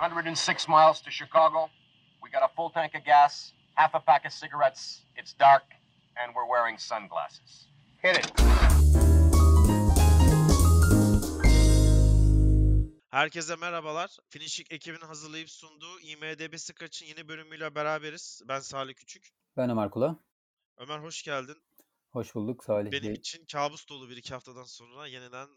106 miles to Chicago. We got a full tank of gas, half a pack of cigarettes. It's dark, and we're wearing sunglasses. Hit it. Herkese merhabalar. Finishik ekibinin hazırlayıp sunduğu IMDB Scratch'ın yeni bölümüyle beraberiz. Ben Salih Küçük. Ben Ömer Kula. Ömer hoş geldin. Hoş bulduk Salih Benim Bey. için kabus dolu bir iki haftadan sonra yeniden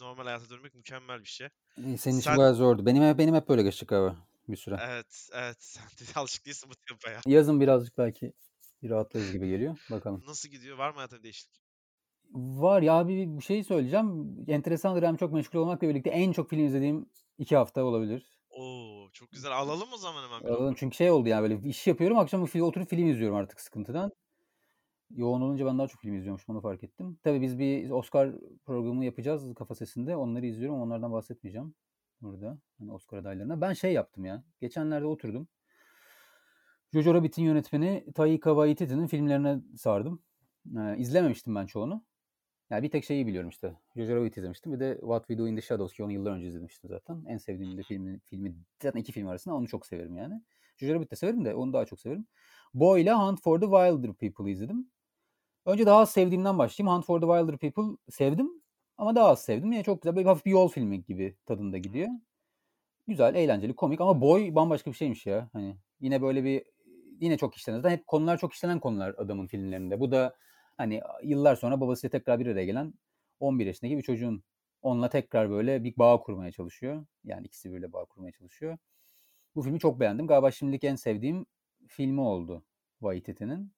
normal hayata dönmek mükemmel bir şey. İyi, Senin için Sen- bayağı zordu. Benim hep, benim hep böyle geçti galiba bir süre. Evet, evet. Sen de alışık değilsin bu tempoya. Yazın birazcık belki bir rahatlarız gibi geliyor. Bakalım. Nasıl gidiyor? Var mı hayatında bir değişiklik? Var ya abi bir şey söyleyeceğim. Enteresandır hem çok meşgul olmakla birlikte en çok film izlediğim iki hafta olabilir. Oo, çok güzel. Alalım o zaman hemen bir Alalım. Çünkü şey oldu yani böyle iş yapıyorum akşam film, oturup film izliyorum artık sıkıntıdan. Yoğun olunca ben daha çok film izliyormuşum onu fark ettim. Tabii biz bir Oscar programı yapacağız kafa sesinde. Onları izliyorum. Onlardan bahsetmeyeceğim burada. Hani Oscar adaylarına. Ben şey yaptım ya. Geçenlerde oturdum. Jojo Rabbit'in yönetmeni Taika Waititi'nin filmlerine sardım. Ee, izlememiştim ben çoğunu. Yani bir tek şeyi biliyorum işte. Jojo Rabbit izlemiştim. Bir de What We Do in the Shadows ki onu yıllar önce izlemiştim zaten. En sevdiğim de filmi, filmi zaten iki film arasında onu çok severim yani. Jojo Rabbit de severim de onu daha çok severim. Boy ile Hunt for the Wilder People'ı izledim. Önce daha az sevdiğimden başlayayım. Hunt for the Wilder People sevdim ama daha az sevdim. Yine çok güzel. Böyle hafif bir yol filmi gibi tadında gidiyor. Güzel, eğlenceli, komik ama Boy bambaşka bir şeymiş ya. Hani yine böyle bir yine çok işlenen. Zaten hep konular çok işlenen konular adamın filmlerinde. Bu da hani yıllar sonra babasıyla tekrar bir araya gelen 11 yaşındaki bir çocuğun onunla tekrar böyle bir bağ kurmaya çalışıyor. Yani ikisi birbiriyle bağ kurmaya çalışıyor. Bu filmi çok beğendim. Galiba şimdilik en sevdiğim filmi oldu Waititi'nin.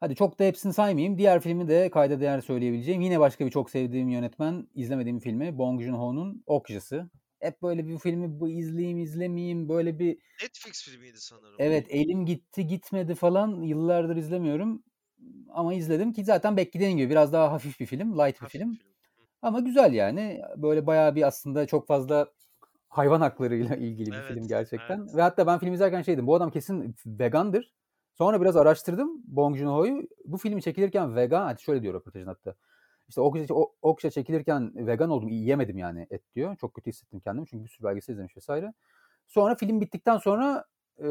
Hadi çok da hepsini saymayayım. Diğer filmi de kayda değer söyleyebileceğim. Yine başka bir çok sevdiğim yönetmen, izlemediğim filmi Bong Joon-ho'nun Okjası. Hep böyle bir filmi bu izleyeyim izlemeyeyim böyle bir Netflix filmiydi sanırım. evet elim gitti gitmedi falan yıllardır izlemiyorum. Ama izledim ki zaten beklediğim gibi biraz daha hafif bir film, light bir Hafif film. film. Ama güzel yani. Böyle bayağı bir aslında çok fazla hayvan haklarıyla ilgili bir Evet, film gerçekten. evet. Ve hatta ben film izlerken şeydim. Bu adam kesin vegandır. Sonra biraz araştırdım Bong Joon-ho'yu. Bu filmi çekilirken vegan, şöyle diyor röportajın hatta. İşte Okja, o- Okja çekilirken vegan oldum, yiyemedim yani et diyor. Çok kötü hissettim kendimi çünkü bir sürü belgesel izlemiş vesaire. Sonra film bittikten sonra e,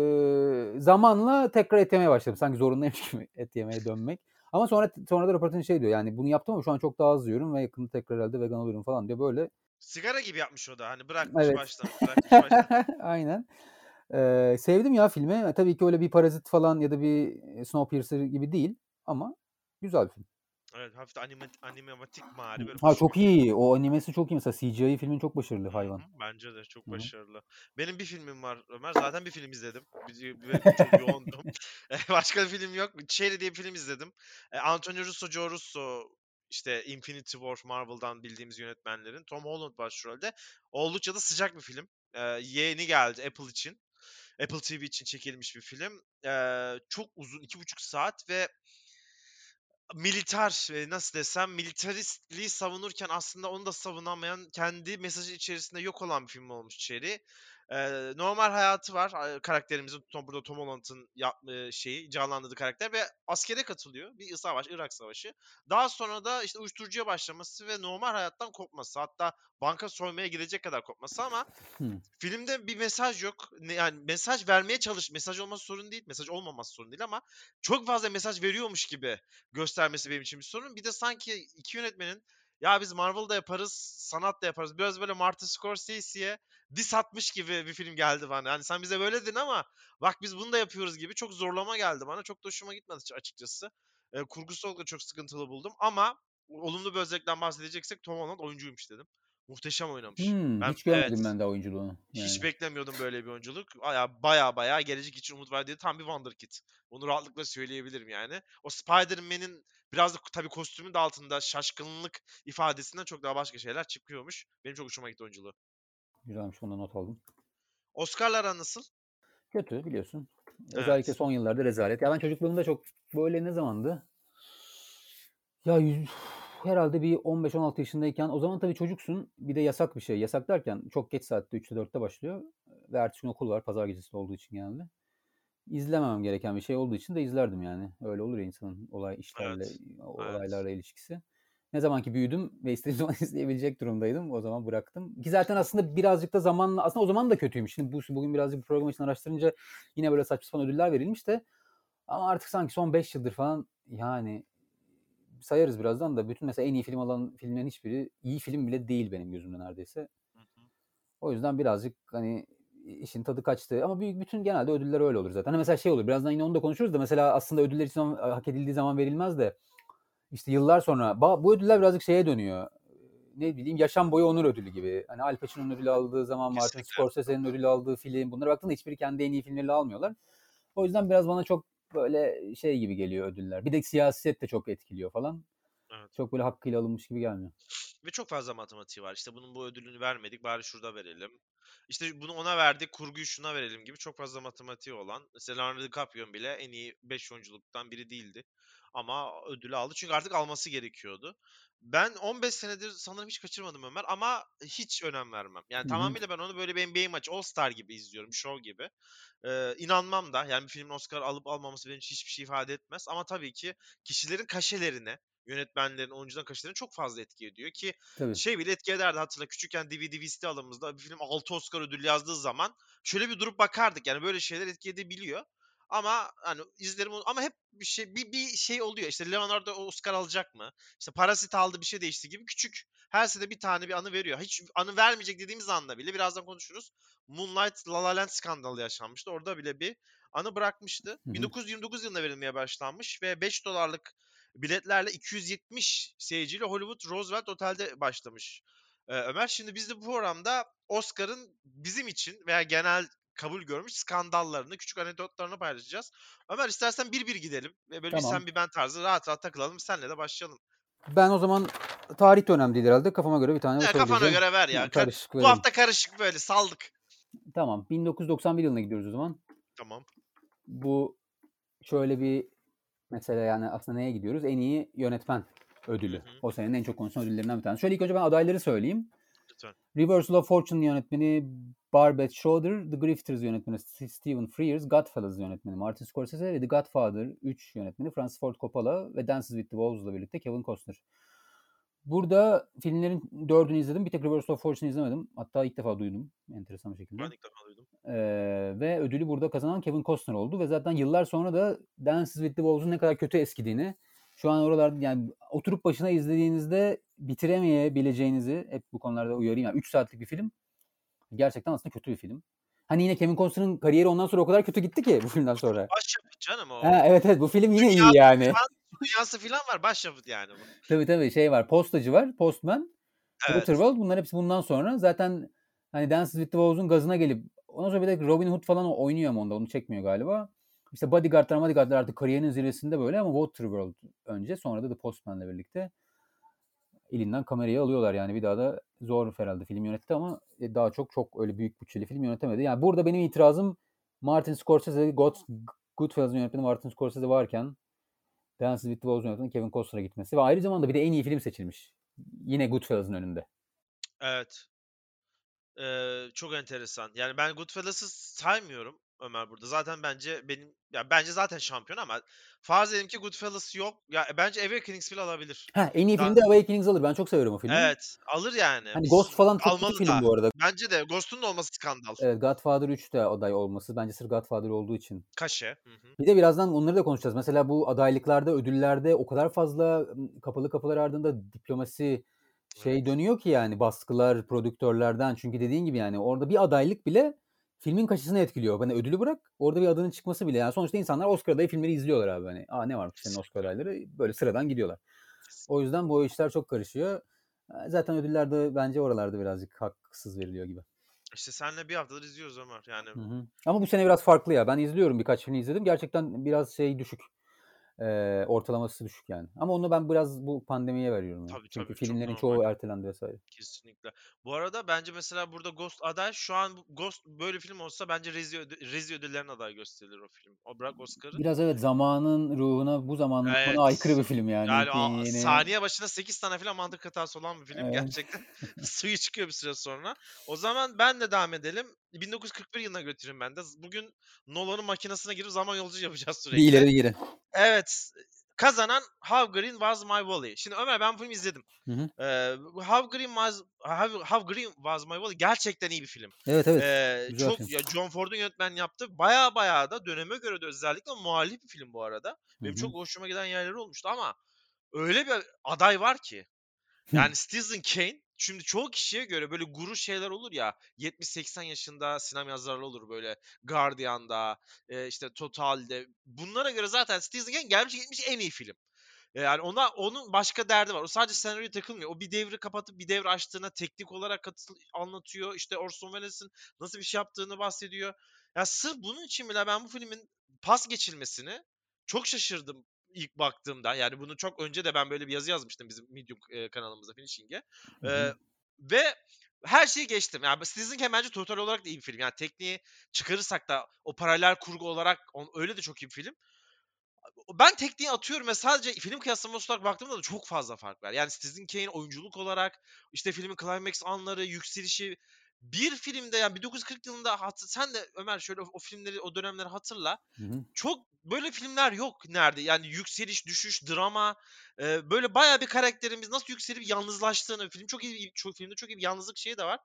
zamanla tekrar et yemeye başladım. Sanki zorundaymış gibi et yemeye dönmek. Ama sonra sonra da röportajın şey diyor yani bunu yaptım ama şu an çok daha az yiyorum ve yakında tekrar herhalde vegan olurum falan diyor böyle. Sigara gibi yapmış o da. Hani bırakmış Evet. baştan. Bırakmış baştan. Aynen. Ee, sevdim ya filmi. E, Tabii ki öyle bir parazit falan ya da bir Snowpiercer gibi değil ama güzel bir film. Evet, hafif de anime, animematik mari. Böyle Ha çok iyi. O animesi çok iyi. Mesela CGI filmin çok başarılı hayvan. hı, Bence de çok Hı hı. başarılı. Benim bir filmim var Ömer. Zaten bir film izledim. Çok yoğundum. Eh, Başka bir film yok. Cherry diye bir film izledim. Antonio Russo, Joe Russo işte Infinity War Marvel'dan bildiğimiz yönetmenlerin. Tom Holland başrolde. Oldukça da sıcak bir film. Eh, Yeni geldi Apple için. Apple TV için çekilmiş bir film. Eh, Çok uzun, iki buçuk saat ve militer e, nasıl desem militaristliği savunurken aslında onu da savunamayan kendi mesajı içerisinde yok olan bir film olmuş Cherry. Ee, normal hayatı var karakterimizin Tom, burada Tom Holland'ın şeyi canlandırdığı karakter ve askere katılıyor bir savaş Irak savaşı. Daha sonra da işte uyuşturucuya başlaması ve normal hayattan kopması hatta banka soymaya gidecek kadar kopması ama filmde bir mesaj yok. Yani mesaj vermeye çalış. Mesaj olması sorun değil. Mesaj olmaması sorun değil ama çok fazla mesaj veriyormuş gibi göstermesi benim için bir sorun. Bir de sanki iki yönetmenin ya biz Marvel'da yaparız, sanat da yaparız. Biraz böyle Martin Scorsese'ye diss atmış gibi bir film geldi bana. Hani sen bize böyle dedin ama bak biz bunu da yapıyoruz gibi çok zorlama geldi bana. Çok da hoşuma gitmedi açı- açıkçası. E, kurgusu olarak da çok sıkıntılı buldum ama olumlu bir özellikten bahsedeceksek Tom Holland oyuncuymuş dedim. Muhteşem oynamış. Hmm, Ben- hiç görmedim evet. ben de oyunculuğunu. Hiç Yani. beklemiyordum böyle bir oyunculuk. Baya baya baya gelecek için umut verdiği tam bir wonderkid. Bunu rahatlıkla söyleyebilirim yani. O Spider-Man'in biraz da tabii kostümün de altında şaşkınlık ifadesinden çok daha başka şeyler çıkıyormuş. Benim çok hoşuma gitti oyunculuğu. Güzelmiş onu not aldım. Oscar'lara nasıl? Kötü biliyorsun. Evet. Özellikle son yıllarda rezalet. Ya ben çocukluğumda çok böyle ne zamandı? Ya yüz, herhalde bir 15-16 yaşındayken o zaman tabii çocuksun. Bir de yasak bir şey. Yasak derken çok geç saatte 3'te 4'te başlıyor. Ve ertesi gün okul var. Pazar gecesi olduğu için genelde. İzlememem gereken bir şey olduğu için de izlerdim yani. Öyle olur ya insanın olay işlerle, Evet, o- evet. olaylarla ilişkisi. Ne zaman ki büyüdüm ve istediğim zaman izleyebilecek durumdaydım. O zaman bıraktım. Ki zaten aslında birazcık da zamanla aslında o zaman da kötüymüş. Şimdi bu bugün birazcık bu program için araştırınca yine böyle saçma sapan ödüller verilmiş de ama artık sanki son 5 yıldır falan yani sayarız birazdan da bütün mesela en iyi film alan filmlerin hiçbiri iyi film bile değil benim gözümde neredeyse. Hı hı. O yüzden birazcık hani işin tadı kaçtı. Ama büyük bütün genelde ödüller öyle olur zaten. Hani mesela şey olur. Birazdan yine onu da konuşuruz da mesela aslında ödüller zaman hak edildiği zaman verilmez de işte yıllar sonra bu ödüller birazcık şeye dönüyor. Ne bileyim yaşam boyu onur ödülü gibi. Hani Al Pacino'nun ödülü aldığı zaman Martin. Scorsese'nin ödülü aldığı film. Bunlara baktığında hiçbiri kendi en iyi filmleriyle almıyorlar. O yüzden biraz bana çok böyle şey gibi geliyor ödüller. Bir de siyaset de çok etkiliyor falan. Evet. Çok böyle hakkıyla alınmış gibi gelmiyor. Ve çok fazla matematiği var. İşte bunun bu ödülünü vermedik bari şurada verelim. İşte bunu ona verdik kurguyu şuna verelim gibi çok fazla matematiği olan. Mesela Leonardo DiCaprio bile en iyi 5 oyunculuktan biri değildi. Ama ödülü aldı çünkü artık alması gerekiyordu. Ben 15 senedir sanırım hiç kaçırmadım Ömer ama hiç önem vermem. Yani Hı hı. tamamıyla ben onu böyle bir NBA maçı All Star gibi izliyorum, show gibi. Ee, inanmam da yani bir filmin Oscar alıp almaması benim için hiçbir şey ifade etmez. Ama tabii ki kişilerin kaşelerine, yönetmenlerin, oyuncuların kaşelerine çok fazla etki ediyor ki Tabii. şey bile etki ederdi hatırla küçükken DVD VCD alımızda bir film 6 Oscar ödülü yazdığı zaman şöyle bir durup bakardık yani böyle şeyler etki edebiliyor. Ama hani izlerim onu- ama hep bir şey bir, bir şey oluyor. İşte Leonardo Oscar alacak mı? İşte Parasit aldı bir şey değişti gibi küçük her sene bir tane bir anı veriyor. Hiç anı vermeyecek dediğimiz anda bile birazdan konuşuruz. Moonlight La La Land skandalı yaşanmıştı. Orada bile bir anı bırakmıştı. Hı hı. 1929 yılında verilmeye başlanmış ve 5 dolarlık biletlerle 270 seyirciyle Hollywood Roosevelt Otel'de başlamış. Ee, Ömer şimdi biz de bu programda Oscar'ın bizim için veya genel kabul görmüş skandallarını, küçük anekdotlarını paylaşacağız. Ömer istersen bir bir gidelim ve böyle bir Tamam. sen bir ben tarzı rahat rahat takılalım. Senle de başlayalım. Ben o zaman tarih de önemli değil herhalde. Kafama göre bir tane Ya kafana göre ver ya. Karışık bu hafta karışık böyle saldık. Tamam. 1991 yılına gidiyoruz o zaman. Tamam. Bu şöyle bir mesela yani aslında neye gidiyoruz? En iyi yönetmen ödülü. Hı hı. O senenin en çok konuşulan ödüllerinden bir tanesi. Şöyle ilk önce ben adayları söyleyeyim. Lütfen. Reversal of Fortune yönetmeni Barbet Schroeder, The Grifters yönetmeni Stephen Frears, Godfellas yönetmeni Martin Scorsese ve The Godfather 3 yönetmeni Francis Ford Coppola ve Dances with the Wolves'la birlikte Kevin Costner. Burada filmlerin dördünü izledim. Bir tek Reversal of Fortune izlemedim. Hatta ilk defa duydum enteresan bir şekilde. Ben ilk defa duydum. Ee, ve ödülü burada kazanan Kevin Costner oldu ve zaten yıllar sonra da Dances with the Wolves'un ne kadar kötü eskidiğini şu an oralarda yani oturup başına izlediğinizde bitiremeyebileceğinizi hep bu konularda uyarayım. Yani 3 saatlik bir film gerçekten aslında kötü bir film. Hani yine Kevin Costner'ın kariyeri ondan sonra o kadar kötü gitti ki bu filmden sonra. Başyapıt canım o. Ha, evet evet bu film yine Dünya- iyi yani. Dünyası falan var başyapıt yani bu. Tabii tabii şey var Postacı var Postman Evet. Waterworld bunlar hepsi bundan sonra. Zaten hani Dances with the Wolves'un gazına gelip ondan sonra bir de Robin Hood falan oynuyor mu onda onu çekmiyor galiba. İşte Bodyguard'lar Bodyguard'lar artık kariyerinin zirvesinde böyle ama Waterworld önce sonra da The Postman'la birlikte elinden kamerayı alıyorlar yani bir daha da zor herhalde film yönetti ama e, daha çok çok öyle büyük bütçeli film yönetemedi. Yani burada benim itirazım Martin Scorsese, God, Goodfellas'ın yönetmeni Martin Scorsese varken Dances with Wolves'un yönetmeni Kevin Costner'a gitmesi ve ayrı zamanda bir de en iyi film seçilmiş. Yine Goodfellas'ın önünde. Evet. Ee, çok enteresan. Yani ben Goodfellas'ı saymıyorum Ömer burada. Zaten bence benim ya bence zaten şampiyon ama farz edelim ki Goodfellas yok. Ya bence Awakenings bile alabilir. Ha, en iyi Daha- film de Awakenings alır. Ben çok severim o filmi. Evet, alır yani. Hani Ghost falan çok almalı kötü film bu arada. Bence de Ghost'un da olması skandal. Evet, Godfather 3 de aday olması. Bence sırf Godfather olduğu için. Kaşe. Bir de birazdan onları da konuşacağız. Mesela bu adaylıklarda, ödüllerde o kadar fazla kapalı kapılar ardında diplomasi şey Evet. dönüyor ki yani baskılar prodüktörlerden. Çünkü dediğin gibi yani orada bir adaylık bile filmin kaşısını etkiliyor. Hani ödülü bırak orada bir adının çıkması bile. Yani sonuçta insanlar Oscar adayı filmleri izliyorlar abi. Hani Aa, ne varmış senin Oscar adayları böyle sıradan gidiyorlar. O yüzden bu işler çok karışıyor. Zaten ödüller de bence oralarda birazcık haksız veriliyor gibi. İşte senle bir haftadır izliyoruz Ömer. Yani Hı hı. Ama bu sene biraz farklı ya. Ben izliyorum birkaç film izledim. Gerçekten biraz şey düşük. Ee, ortalaması düşük yani. Ama onu ben biraz bu pandemiye veriyorum. Yani. Tabii, Çünkü tabii, çok filmlerin normal. çoğu ertelendi vesaire. kesinlikle. Bu arada bence mesela burada Ghost aday şu an Ghost böyle film olsa bence Rezi, Rezi ödüllerine aday gösterilir o film. O bırak Oscar'ı. Biraz evet zamanın ruhuna bu zamanın Evet. ruhuna aykırı bir film yani. Yani a- yeni- saniye başına 8 tane falan mantık hatası olan bir film Evet. gerçekten. Suyu çıkıyor bir süre sonra. O zaman ben de devam edelim. 1941 yılına götüreyim ben de. Bugün Nolan'ın makinesine girip zaman yolcu yapacağız sürekli. Bir ileri bir geri. Evet. kazanan How Green Was My Valley. Şimdi Ömer ben bu filmi izledim. Hı hı. Ee, How Green Was How, How Green Was My Valley gerçekten iyi bir film. Evet evet. Ee, güzel çok film. ya John Ford'un yönetmen yaptı. Baya baya da döneme göre de özellikle muhalif bir film bu arada. Benim Hı hı. çok hoşuma giden yerleri olmuştu ama öyle bir aday var ki. Yani Citizen Kane şimdi çoğu kişiye göre böyle guru şeyler olur ya 70-80 yaşında sinema yazarları olur böyle Guardian'da e, işte Total'de bunlara göre zaten Citizen Kane gelmiş gitmiş en iyi film. E, Yani ona onun başka derdi var. O sadece senaryoya takılmıyor. O bir devri kapatıp bir devri açtığına teknik olarak katıl anlatıyor. İşte Orson Welles'in nasıl bir şey yaptığını bahsediyor. Ya sırf bunun için bile ben bu filmin pas geçilmesini çok şaşırdım ilk baktığımda. Yani bunu çok önce de ben böyle bir yazı yazmıştım bizim Medium e, kanalımızda Finishing'e. E, ve her şeyi geçtim. Yani Citizen Kane bence total olarak da iyi bir film. Yani tekniği çıkarırsak da o paralel kurgu olarak on, öyle de çok iyi bir film. Ben tekniği atıyorum ve sadece film kıyaslaması olarak baktığımda da çok fazla fark var. Yani Citizen Kane oyunculuk olarak işte filmin climax anları, yükselişi bir filmde yani 1940 yılında hat- sen de Ömer şöyle o, o filmleri o dönemleri hatırla. Hı hı. Çok böyle filmler yok nerede? Yani yükseliş, düşüş, drama e, böyle bayağı bir karakterimiz nasıl yükselip yalnızlaştığını film çok iyi çok filmde çok iyi bir yalnızlık şeyi de var.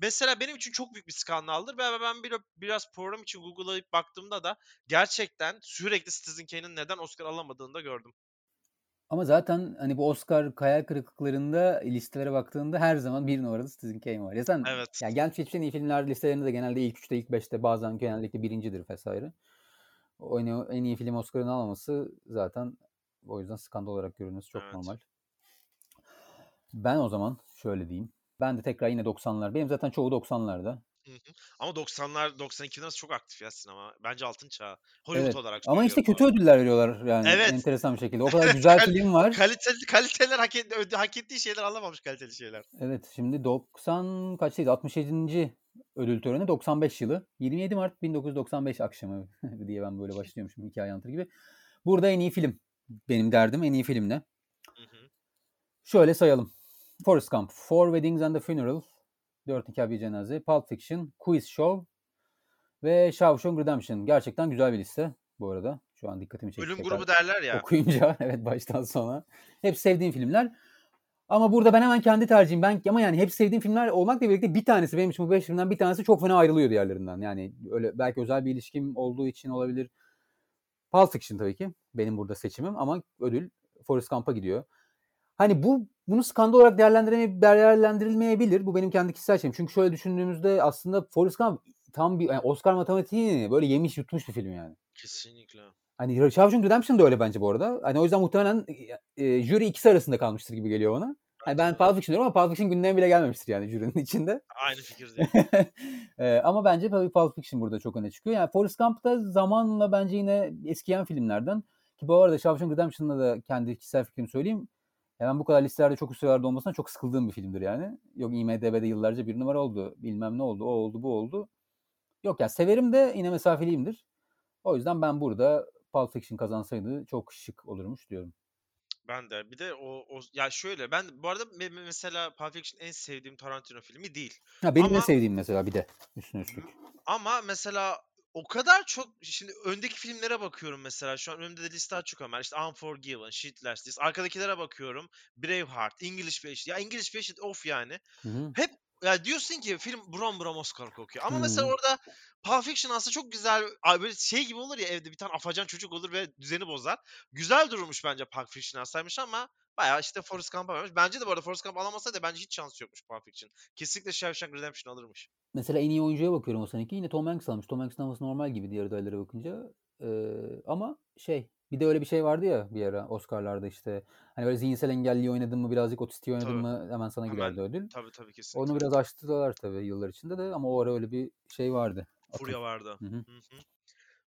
Mesela benim için çok büyük bir skandaldır ve ben bir, biraz program için Google'layıp baktığımda da gerçekten sürekli Citizen Kane'in neden Oscar alamadığını da gördüm. Ama zaten hani bu Oscar hayal kırıklıklarında listelere baktığında her zaman bir numarada Citizen Kane var. Ya sen Evet. ya gelmiş geçmiş en iyi filmler listelerinde de genelde ilk üçte ilk beşte bazen genellikle birincidir vesaire. O en, en iyi film Oscar'ını almaması zaten o yüzden skandal olarak görülmesi çok Evet. normal. Ben o zaman şöyle diyeyim. Ben de tekrar yine 90'lar. Benim zaten çoğu 90'larda. Hı hı. Ama 90'lar 92'den arası çok aktif ya sinema. Bence altın çağı. Hollywood Evet. olarak Ama işte kötü arada. ödüller veriyorlar yani Evet. enteresan bir şekilde. O kadar güzel film var. Kaliteli, kaliteler hak, et, hak ettiği şeyler alamamış kaliteli şeyler. Evet şimdi 90 kaçtaydı? 67. ödül töreni 95 yılı. 27 Mart 1995 akşamı diye ben böyle başlıyormuşum hikaye anlatır gibi. Burada en iyi film. Benim derdim en iyi film ne? Şöyle sayalım. Forrest Gump, Four Weddings and a Funeral, Dört Nikah Bir Cenaze, Pulp Fiction, Quiz Show ve Shawshank Redemption. Gerçekten güzel bir liste bu arada. Şu an dikkatimi çekti. Ölüm grubu derler ya. okuyunca evet baştan sona. Hep sevdiğim filmler. Ama burada ben hemen kendi tercihim. Ben ama yani hep sevdiğim filmler olmakla birlikte bir tanesi benim için bu beş filmden bir tanesi çok fena ayrılıyor diğerlerinden. Yani öyle belki özel bir ilişkim olduğu için olabilir. Pulp Fiction tabii ki benim burada seçimim ama ödül Forrest Gump'a gidiyor. Hani bu bunu skandal olarak değerlendirilmeyebilir. Bu benim kendi kişisel şeyim. Çünkü şöyle düşündüğümüzde aslında Forrest Gump tam bir yani Oscar matematiğini böyle yemiş yutmuş bir film yani. Kesinlikle. Hani Shawshank Redemption da öyle bence bu arada. Hani o yüzden muhtemelen e, jüri ikisi arasında kalmıştır gibi geliyor bana. Hani ben Pulp Fiction diyorum ama Pulp Fiction gündeme bile gelmemiştir yani jürinin içinde. Aynı fikirdeyim. E, ama bence tabii Pulp Fiction burada çok öne çıkıyor. Yani Forrest Gump da zamanla bence yine eskiyen filmlerden. Ki bu arada Shawshank Redemption'da da kendi kişisel fikrimi söyleyeyim. Ya ben bu kadar listelerde çok üst sıralarda olmasına çok sıkıldığım bir filmdir yani. Yok IMDB'de yıllarca bir numara oldu. Bilmem ne oldu. O oldu bu oldu. Yok ya severim de yine mesafeliyimdir. O yüzden ben burada Pulp Fiction kazansaydı çok şık olurmuş diyorum. Ben de. Bir de o, o ya şöyle ben bu arada me- me- mesela Pulp Fiction en sevdiğim Tarantino filmi değil. Ha, benim Ama- en sevdiğim mesela bir de üstüne üstlük. Ama mesela o kadar çok şimdi öndeki filmlere bakıyorum mesela şu an önümde de liste açık Ömer. İşte Unforgiven, Shitless List. Arkadakilere bakıyorum. Braveheart, English Patient. Ya English Patient of yani. Hı hı. Hep ya diyorsun ki film buram buram Oscar kokuyor. Ama mesela orada Pulp Fiction aslında çok güzel böyle şey gibi olur ya evde bir tane afacan çocuk olur ve düzeni bozar. Güzel durmuş bence Pulp Fiction alsaymış ama bayağı işte Forrest Gump'a vermiş. Bence de bu arada Forrest Gump alamasaydı bence hiç şansı yokmuş Pulp Fiction. Kesinlikle Shawshank Redemption alırmış. Mesela en iyi oyuncuya bakıyorum o seneki. Yine Tom Hanks almış. Tom Hanks'ın alması normal gibi diğer adaylara bakınca. Ee, ama şey bir de öyle bir şey vardı ya bir ara Oscar'larda işte. Hani böyle zihinsel engelli oynadın mı birazcık otistiği oynadın Tabii. mı hemen sana Hemen giderdi ödül. Tabii tabii kesinlikle. Onu biraz açtılar tabii yıllar içinde de ama o ara öyle bir şey vardı. Furya vardı. Hı hı. Hı hı.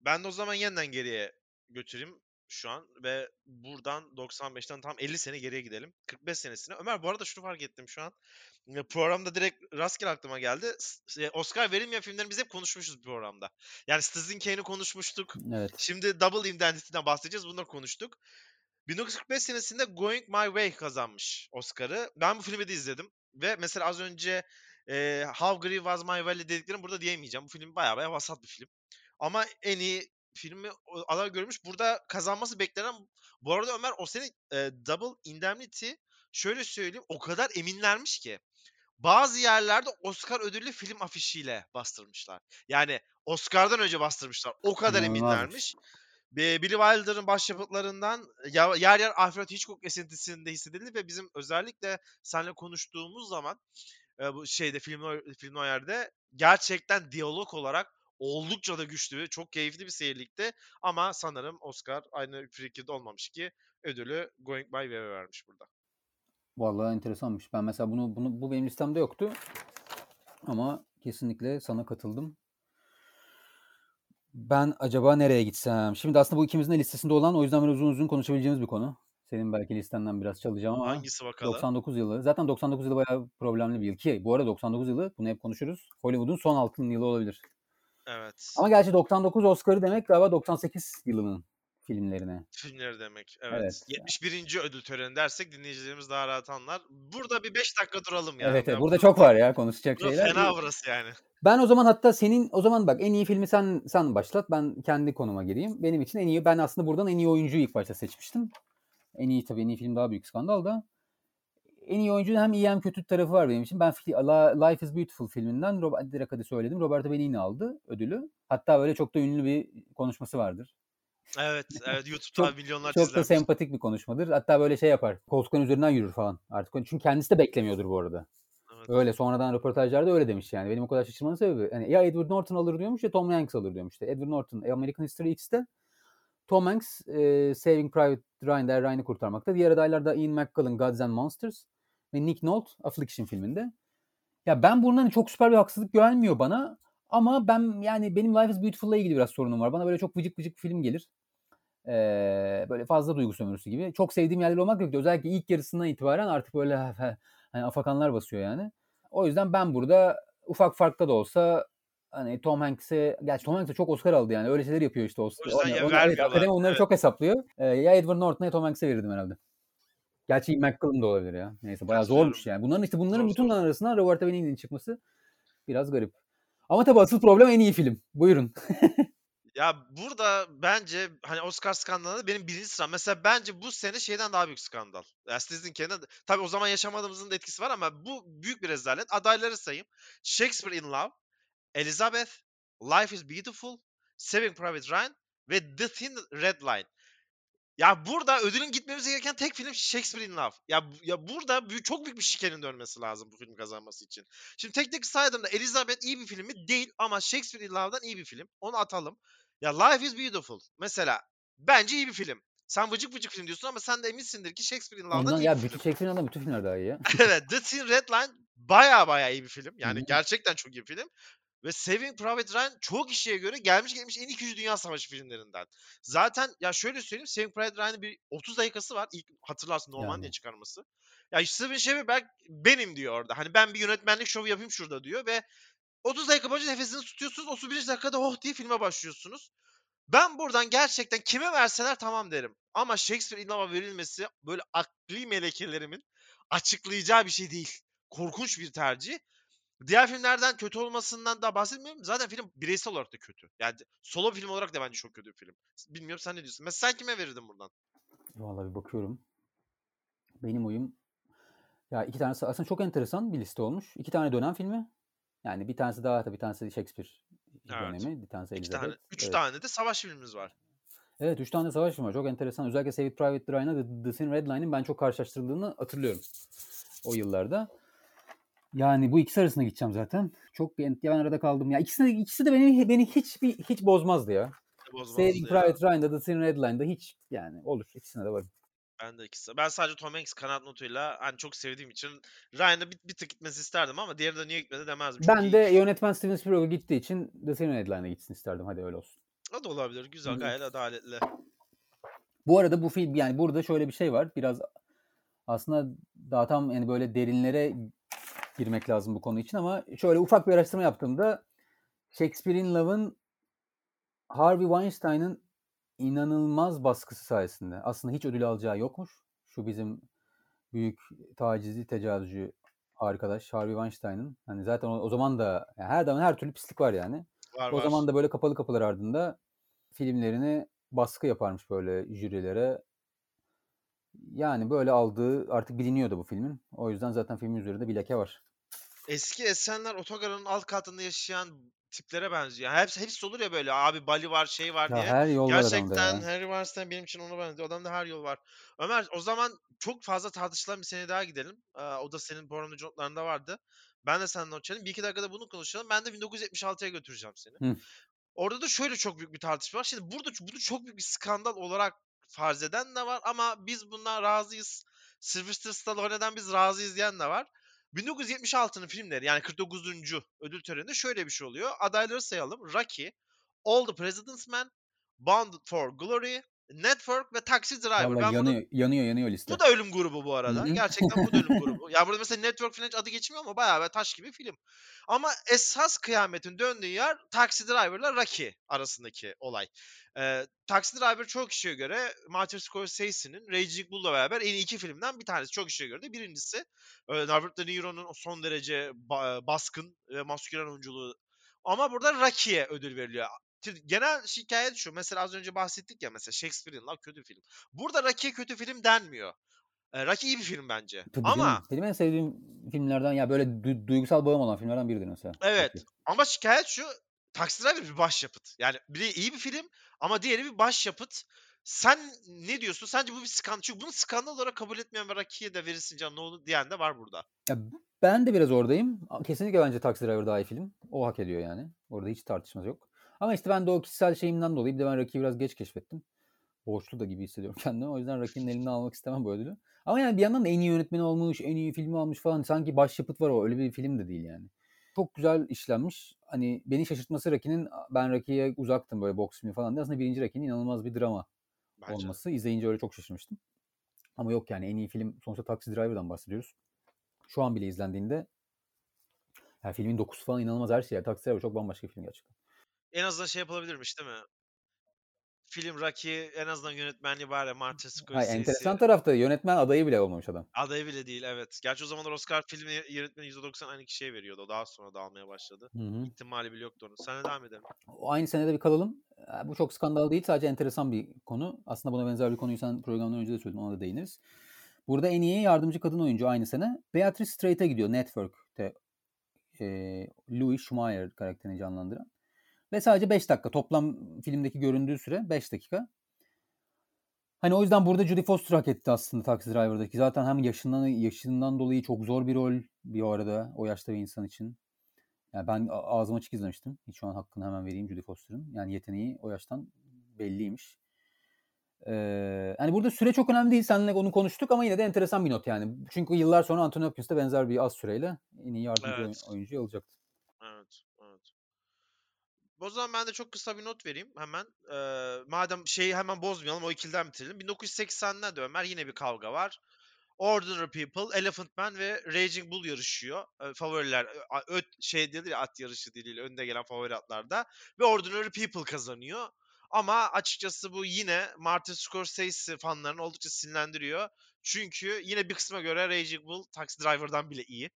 Ben de o zaman yeniden geriye götüreyim şu an ve buradan 95'ten tam 50 sene geriye gidelim. 45 senesine. Ömer bu arada şunu fark ettim şu an. Programda direkt rastgele aklıma geldi. Oscar verilmeyen filmlerini biz hep konuşmuşuz programda. Yani Citizen Kane'i konuşmuştuk. Evet. Şimdi Double Indemnity'den bahsedeceğiz. Da konuştuk. 1945 senesinde Going My Way kazanmış Oscar'ı. Ben bu filmi de izledim. Ve mesela az önce e, How Green Was My Valley dediklerim burada diyemeyeceğim. Bu film baya baya vasat bir film. Ama en iyi filmi aday görmüş. Burada kazanması beklenen bu arada Ömer o sene e, Double Indemnity şöyle söyleyeyim o kadar eminlermiş ki bazı yerlerde Oscar ödüllü film afişiyle bastırmışlar. Yani Oscar'dan önce bastırmışlar. O kadar İnanılmazmış. eminlermiş. Billy Wilder'ın başyapıtlarından ya- yer yer Alfred Hitchcock esintisinde hissedildi ve bizim özellikle seninle konuştuğumuz zaman e, bu şeyde film film yerde gerçekten diyalog olarak oldukça da güçlü ve çok keyifli bir seyirlikti. Ama sanırım Oscar aynı fikirde olmamış ki ödülü Going By Wave vermiş burada. Vallahi enteresanmış. Ben mesela bunu, bunu bu benim listemde yoktu. Ama kesinlikle sana katıldım. Ben acaba nereye gitsem? Şimdi aslında bu ikimizin de listesinde olan o yüzden böyle uzun uzun konuşabileceğimiz bir konu. Senin belki listenden biraz çalacağım ama Hangisi bakalım? 99 yılı. Zaten 99 yılı bayağı problemli bir yıl ki bu arada 99 yılı bunu hep konuşuruz. Hollywood'un son altın yılı olabilir. Evet. Ama gerçi 99 Oscar'ı demek galiba 98 yılının filmlerine. Filmleri demek. Evet. Evet. 71. ödül töreni dersek dinleyicilerimiz daha rahat anlar. Burada bir 5 dakika duralım yani. Evet, evet. Burada çok var ya konuşacak Burası şeyler. fena burası yani. Ben o zaman hatta senin o zaman bak en iyi filmi sen sen başlat. Ben kendi konuma gireyim. Benim için en iyi ben aslında buradan en iyi oyuncuyu ilk başta seçmiştim. En iyi tabii en iyi film daha büyük skandal da. En iyi oyuncunun hem iyi hem kötü tarafı var benim için. Ben Life is Beautiful filminden Rob- direkt hadi söyledim. Roberto Benigni aldı ödülü. Hatta böyle çok da ünlü bir konuşması vardır. Evet, evet YouTube'da Çok- milyonlarca Çok da sempatik bir konuşmadır. Hatta böyle şey yapar. Koltukların üzerinden yürür falan artık. Çünkü kendisi de beklemiyordur bu arada. Evet. Öyle sonradan röportajlarda öyle demiş yani. Benim o kadar şaşırmanın sebebi. Yani ya Edward Norton alır diyormuş ya Tom Hanks alır diyormuş. İşte Edward Norton American History X'te. Tom Hanks e, Saving Private Ryan'da Ryan'ı kurtarmakta. Diğer adaylar da Ian McKellen Gods and Monsters ve Nick Nolte Affliction filminde. Ya ben bundan çok süper bir haksızlık gelmiyor bana. Ama ben yani benim Life is Beautiful'la ilgili biraz sorunum var. Bana böyle çok vıcık vıcık film gelir. Ee, böyle fazla duygu sömürüsü gibi. Çok sevdiğim yerler olmak yok. Özellikle ilk yarısından itibaren artık böyle hani afakanlar basıyor yani. O yüzden ben burada ufak farklı da olsa hani Tom Hanks'e gerçi Tom Hanks çok Oscar aldı yani. Öyle şeyler yapıyor işte Oscar. O yüzden ya evet, vermiyorlar. akademi onları Evet. çok hesaplıyor. Ee, ya Edward Norton'a ya Tom Hanks'e verirdim herhalde. Gerçi McKellen de olabilir ya. Neyse bayağı zormuş yani. Bunların işte bunların bütün arasından Roberto Benigni'nin çıkması biraz garip. Ama tabii asıl problem en iyi film. Buyurun. Ya burada bence hani Oscar skandalında benim birinci sıram. Mesela bence bu sene şeyden daha büyük skandal. Ya sizinkinden de- tabii o zaman yaşamadığımızın da etkisi var ama bu büyük bir rezalet. Adayları sayayım. Shakespeare in Love, Elizabeth, Life is Beautiful, Saving Private Ryan ve The Thin Red Line. Ya burada ödülün gitmemiz gereken tek film Shakespeare in Love. Ya ya burada büyük, çok büyük bir şikenin dönmesi lazım bu film kazanması için. Şimdi tek tek saydığımda Elizabeth iyi bir film mi? Değil ama Shakespeare in Love'dan iyi bir film. Onu atalım. Ya Life is Beautiful. Mesela bence iyi bir film. Sen vıcık vıcık film diyorsun ama sen de eminsindir ki Shakespeare in Love'dan Ondan iyi ya bir bütün film. Shakespeare'in adam bütün filmler daha iyi ya. evet The Thin Red Line baya baya iyi bir film. Yani gerçekten çok iyi bir film. Ve Saving Private Ryan çok kişiye göre gelmiş gelmiş en iyi 2. Dünya Savaşı filmlerinden. Zaten ya şöyle söyleyeyim Saving Private Ryan'ın bir 30 dakikası var. İlk hatırlarsın Normandiya Yani. çıkarması. Ya Steven Spielberg benim diyor orada. Hani ben bir yönetmenlik şovu yapayım şurada diyor ve 30 dakika boyunca nefesini tutuyorsunuz. 31 dakikada oh diye filme başlıyorsunuz. Ben buradan gerçekten kime verseler tamam derim. Ama Shakespeare Love'a verilmesi böyle akli melekelerimin açıklayacağı bir şey değil. Korkunç bir tercih. Diğer filmlerden kötü olmasından da bahsetmiyorum. Zaten film bireysel olarak da kötü. Yani solo film olarak da bence çok kötü bir film. Bilmiyorum sen ne diyorsun? Mesela sen kime verirdin buradan? Vallahi bir bakıyorum. Benim oyum ya iki tanesi aslında çok enteresan bir liste olmuş. İki tane dönem filmi. Yani bir tanesi daha tabii bir tanesi Shakespeare Evet. dönemi, bir tanesi İki Elizabeth. tane, üç Evet. tane de savaş filmimiz var. Evet, üç tane de savaş filmi var. Çok enteresan. Özellikle Saving Private Ryan'la The, The Thin Red Line'in ben çok karşılaştırıldığını hatırlıyorum. O yıllarda. Yani bu ikisi arasında gideceğim zaten. Çok ben ben arada kaldım. Ya ikisi de, ikisi de beni beni hiç bir hiç bozmazdı ya. Bozmazdı Saving ya. Private Ryan'da The Thin Red Line'da hiç yani olur. İkisine de varım. Ben de ikisi. Ben sadece Tom Hanks kanat notuyla hani çok sevdiğim için Ryan'a bir, bir tık gitmesi isterdim ama diğeri de niye gitmedi demezdim. Çok Ben de yönetmen Steven Spielberg gittiği için The Thin Red Line'a gitsin isterdim. Hadi öyle olsun. O da olabilir. Güzel, Hı. gayet adaletli. Bu arada bu film yani burada şöyle bir şey var. Biraz aslında daha tam yani böyle derinlere girmek lazım bu konu için ama şöyle ufak bir araştırma yaptığımda Shakespeare in Love'ın Harvey Weinstein'ın inanılmaz baskısı sayesinde aslında hiç ödül alacağı yokmuş. Şu bizim büyük tacizci, tecavüzcü arkadaş Harvey Weinstein'ın. Hani zaten o, o zaman da yani her zaman her türlü pislik var yani. Var O var. zaman da böyle kapalı kapılar ardında filmlerini baskı yaparmış böyle jürilere. Yani böyle aldığı artık biliniyordu bu filmin. O yüzden zaten filmin üzerinde bir leke var. Eski Esenler otogarının alt katında yaşayan tiplere benziyor. Hepsi, hepsi olur ya böyle abi Bali var şey var Ya diye. her yol Gerçekten. Harry Weinstein benim için ona benziyor. Adamda her yol var. Ömer o zaman çok fazla tartışılan bir sene daha gidelim. Ee, o da senin programda notlarında vardı. Ben de seninle not çalayım. Bir iki dakikada bunu konuşalım. Ben de 1976'ya götüreceğim seni. Hı. Orada da şöyle çok büyük bir tartışma var. Şimdi burada bunu çok büyük bir skandal olarak farz eden de var ama biz bundan razıyız. Sylvester Stallone'den biz razıyız diyen de var. 1976'nın filmleri yani 49. ödül töreninde şöyle bir şey oluyor. Adayları sayalım. Rocky, All the President's Men, Bound for Glory, Network ve Taxi Driver. Vallahi Ben bunu yanıyor, yanıyor, yanıyor liste. bu da ölüm grubu bu arada. Gerçekten bu da ölüm grubu. Ya burada mesela Network falan adı geçmiyor ama bayağı bir taş gibi film. Ama esas kıyametin döndüğü yer Taxi Driver'la Rocky arasındaki olay. Ee, Taxi Driver çok kişiye göre Martin Scorsese'nin Raging Bull'la beraber en iyi iki filmden bir tanesi. Çok kişiye göre de birincisi. Ee, Robert De Niro'nun son derece ba- baskın ve maskülen oyunculuğu. Ama burada Rocky'ye ödül veriliyor. Genel şikayet şu. Mesela az önce bahsettik ya mesela Shakespeare'in la kötü film. Burada Rocky'ye kötü film denmiyor. E, Rocky iyi bir film bence. Tabii Ama canım. Benim en sevdiğim filmlerden ya böyle du- duygusal bağım olan filmlerden biridir mesela. evet. Rocky. Ama şikayet şu. Taxi Driver bir başyapıt. Yani biri iyi bir film ama diğeri bir başyapıt. Sen ne diyorsun? Sence bu bir skandal. Çünkü bunu skandal olarak kabul etmeyen ve Rocky'ye de verirsin canım ne olur diyen de var burada. Ya ben de biraz oradayım. Kesinlikle bence Taxi Driver daha iyi film. O hak ediyor yani. Orada hiç tartışmaz yok. Ama işte ben de o kişisel şeyimden dolayı bir de ben Rocky'yi biraz geç keşfettim. Borçlu da gibi hissediyorum kendimi. O yüzden Rocky'nin elinden almak istemem bu ödülü. Ama yani bir yandan da en iyi yönetmeni olmuş, en iyi filmi almış falan. Sanki başyapıt var o. Öyle bir film de değil yani. Çok güzel işlenmiş. Hani beni şaşırtması Rocky'nin ben Rocky'ye uzaktım böyle boks filmi falan diye. Aslında birinci Rocky'nin inanılmaz bir drama Bence. olması. İzleyince öyle çok şaşırmıştım. Ama yok yani en iyi film sonuçta Taxi Driver'dan bahsediyoruz. Şu an bile izlendiğinde yani filmin dokusu falan inanılmaz her şey. Yani Taxi Driver çok bambaşka bir film gerçekten. En azından şey yapılabilirmiş değil mi? Film Rocky en azından yönetmenliği ya Martin Hayır, Scorsese. enteresan tarafta yönetmen adayı bile olmamış adam. Adayı bile değil evet. Gerçi o zamanlar Oscar filmi yönetmeni %90 aynı kişiye veriyordu. O daha sonra dağılmaya başladı. Hı hı. İhtimali bile yoktu onun. Sen de devam edelim. O Aynı senede bir kalalım. Bu çok skandal değil sadece enteresan bir konu. Aslında buna benzer bir konuyu sen programdan önce de söyledin ona da değiniriz. Burada en iyi yardımcı kadın oyuncu aynı sene. Beatrice Straight'e gidiyor Network'te. E, Louis Schumacher karakterini canlandıran. Ve sadece 5 dakika. Toplam filmdeki göründüğü süre 5 dakika. Hani o yüzden burada Judy Foster hak etti aslında Taxi Driver'daki. Zaten hem yaşından yaşından dolayı çok zor bir rol bir arada o yaşta bir insan için. Yani ben ağzım açık izlemiştim. Hiç şu an hakkını hemen vereyim Judy Foster'ın. Yani yeteneği o yaştan belliymiş. Ee, hani burada süre çok önemli değil. Seninle onu konuştuk ama yine de enteresan bir not yani. Çünkü yıllar sonra Anthony Hopkins de benzer bir az süreyle en iyi yardımcı Evet. oyun- oyuncuyu alacaktı. O zaman ben de çok kısa bir not vereyim hemen. Ee, madem şeyi hemen bozmayalım o ikiliden bitirelim. 1980'lerde Ömer yine bir kavga var. Ordinary People, Elephant Man ve Raging Bull yarışıyor. Ee, favoriler öt şey değil ya at yarışı diliyle önde gelen favori atlarda ve Ordinary People kazanıyor. Ama açıkçası bu yine Martin Scorsese fanlarını oldukça sinirlendiriyor. Çünkü yine bir kısma göre Raging Bull Taxi Driver'dan bile iyi.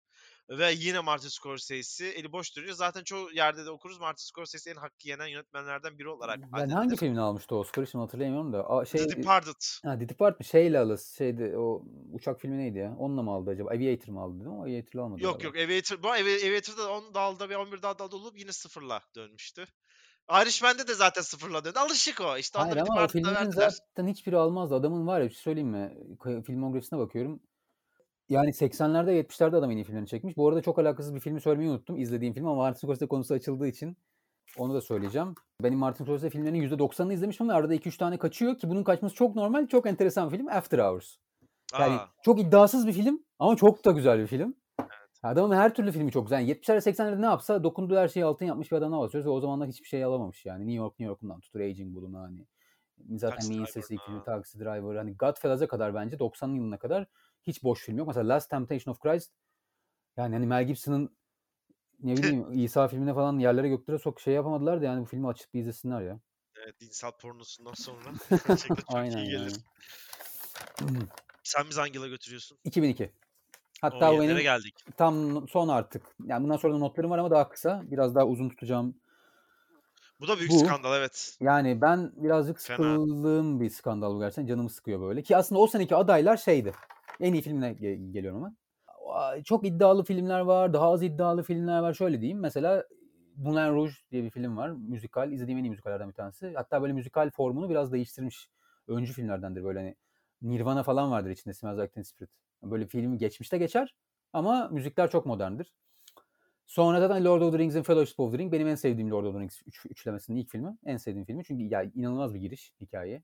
Ve yine Martin Scorsese eli boş duruyor. Zaten çoğu yerde de okuruz Martin Scorsese en hakkı yenen yönetmenlerden biri olarak Ben hangi addedilir. filmini almıştı Oscar'ı şimdi hatırlayamıyorum da. Aa, şey, The Departed. ha, The Departed şeyle alız. Şeydi o uçak filmi neydi ya? Onunla mı aldı acaba? Aviator mı aldı dedim ama Aviator'la almadı. Yok galiba. yok Aviator, bu Avi- Aviator'da 10 dalda ve 11 dalda olup yine sıfırla dönmüştü. Irishman'de de zaten sıfırla döndü. Alışık o. İşte Hayır ama o filmlerin verdiler. zaten hiçbiri almazdı. Adamın var ya bir şey söyleyeyim mi? Filmografisine bakıyorum. Yani 80'lerde 70'lerde adam en iyi filmlerini çekmiş. Bu arada çok alakasız bir filmi söylemeyi unuttum. izlediğim film ama Martin Scorsese konusu açıldığı için onu da söyleyeceğim. Benim Martin Scorsese filmlerinin %90'ını izlemişim ve arada 2-3 tane kaçıyor ki bunun kaçması çok normal. Çok enteresan bir film. After Hours. Yani Aa, çok iddiasız bir film ama çok da güzel bir film. Adamın her türlü filmi çok güzel. Yani 70'lerde 80'lerde ne yapsa dokunduğu her şeyi altın yapmış bir adamdan bahsediyoruz ve o zamanlar hiçbir şey alamamış yani. New York New York'undan tutur Aging Bull'una hani. Zaten Taxi Mean filmi ha. Taxi Driver hani Godfellas'a kadar bence 90 yılına kadar hiç boş film yok. Mesela Last Temptation of Christ yani hani Mel Gibson'ın ne bileyim İsa filmine falan yerlere göklere sok şey yapamadılar da yani bu filmi açıp bir izlesinler ya. evet, dinsel pornosundan sonra gerçekten çok Aynen iyi gelir. yani. Sen bizi hangi yıla götürüyorsun? 2002. Hatta o benim geldik. tam son artık. Yani bundan sonra da notlarım var ama daha kısa. Biraz daha uzun tutacağım Bu da büyük Bu. skandal evet. Yani ben birazcık Fena. sıkıldığım bir skandal bu gerçekten. Canımı sıkıyor böyle. Ki aslında o seneki adaylar şeydi. En iyi filmine ge- geliyorum hemen. Çok iddialı filmler var. Daha az iddialı filmler var. Şöyle diyeyim. Mesela Moulin Rouge diye bir film var. Müzikal. İzlediğim en iyi müzikallerden bir tanesi. Hatta böyle müzikal formunu biraz değiştirmiş. Öncü filmlerdendir. Böyle hani Nirvana falan vardır içinde. Smells Like Teen Spirit. Böyle film geçmişte geçer. Ama müzikler çok moderndir. Sonra zaten Lord of the Rings and Fellowship of the Ring benim en sevdiğim Lord of the Rings üç, üçlemesinin ilk filmi. En sevdiğim filmi. Çünkü ya inanılmaz bir giriş hikayeye.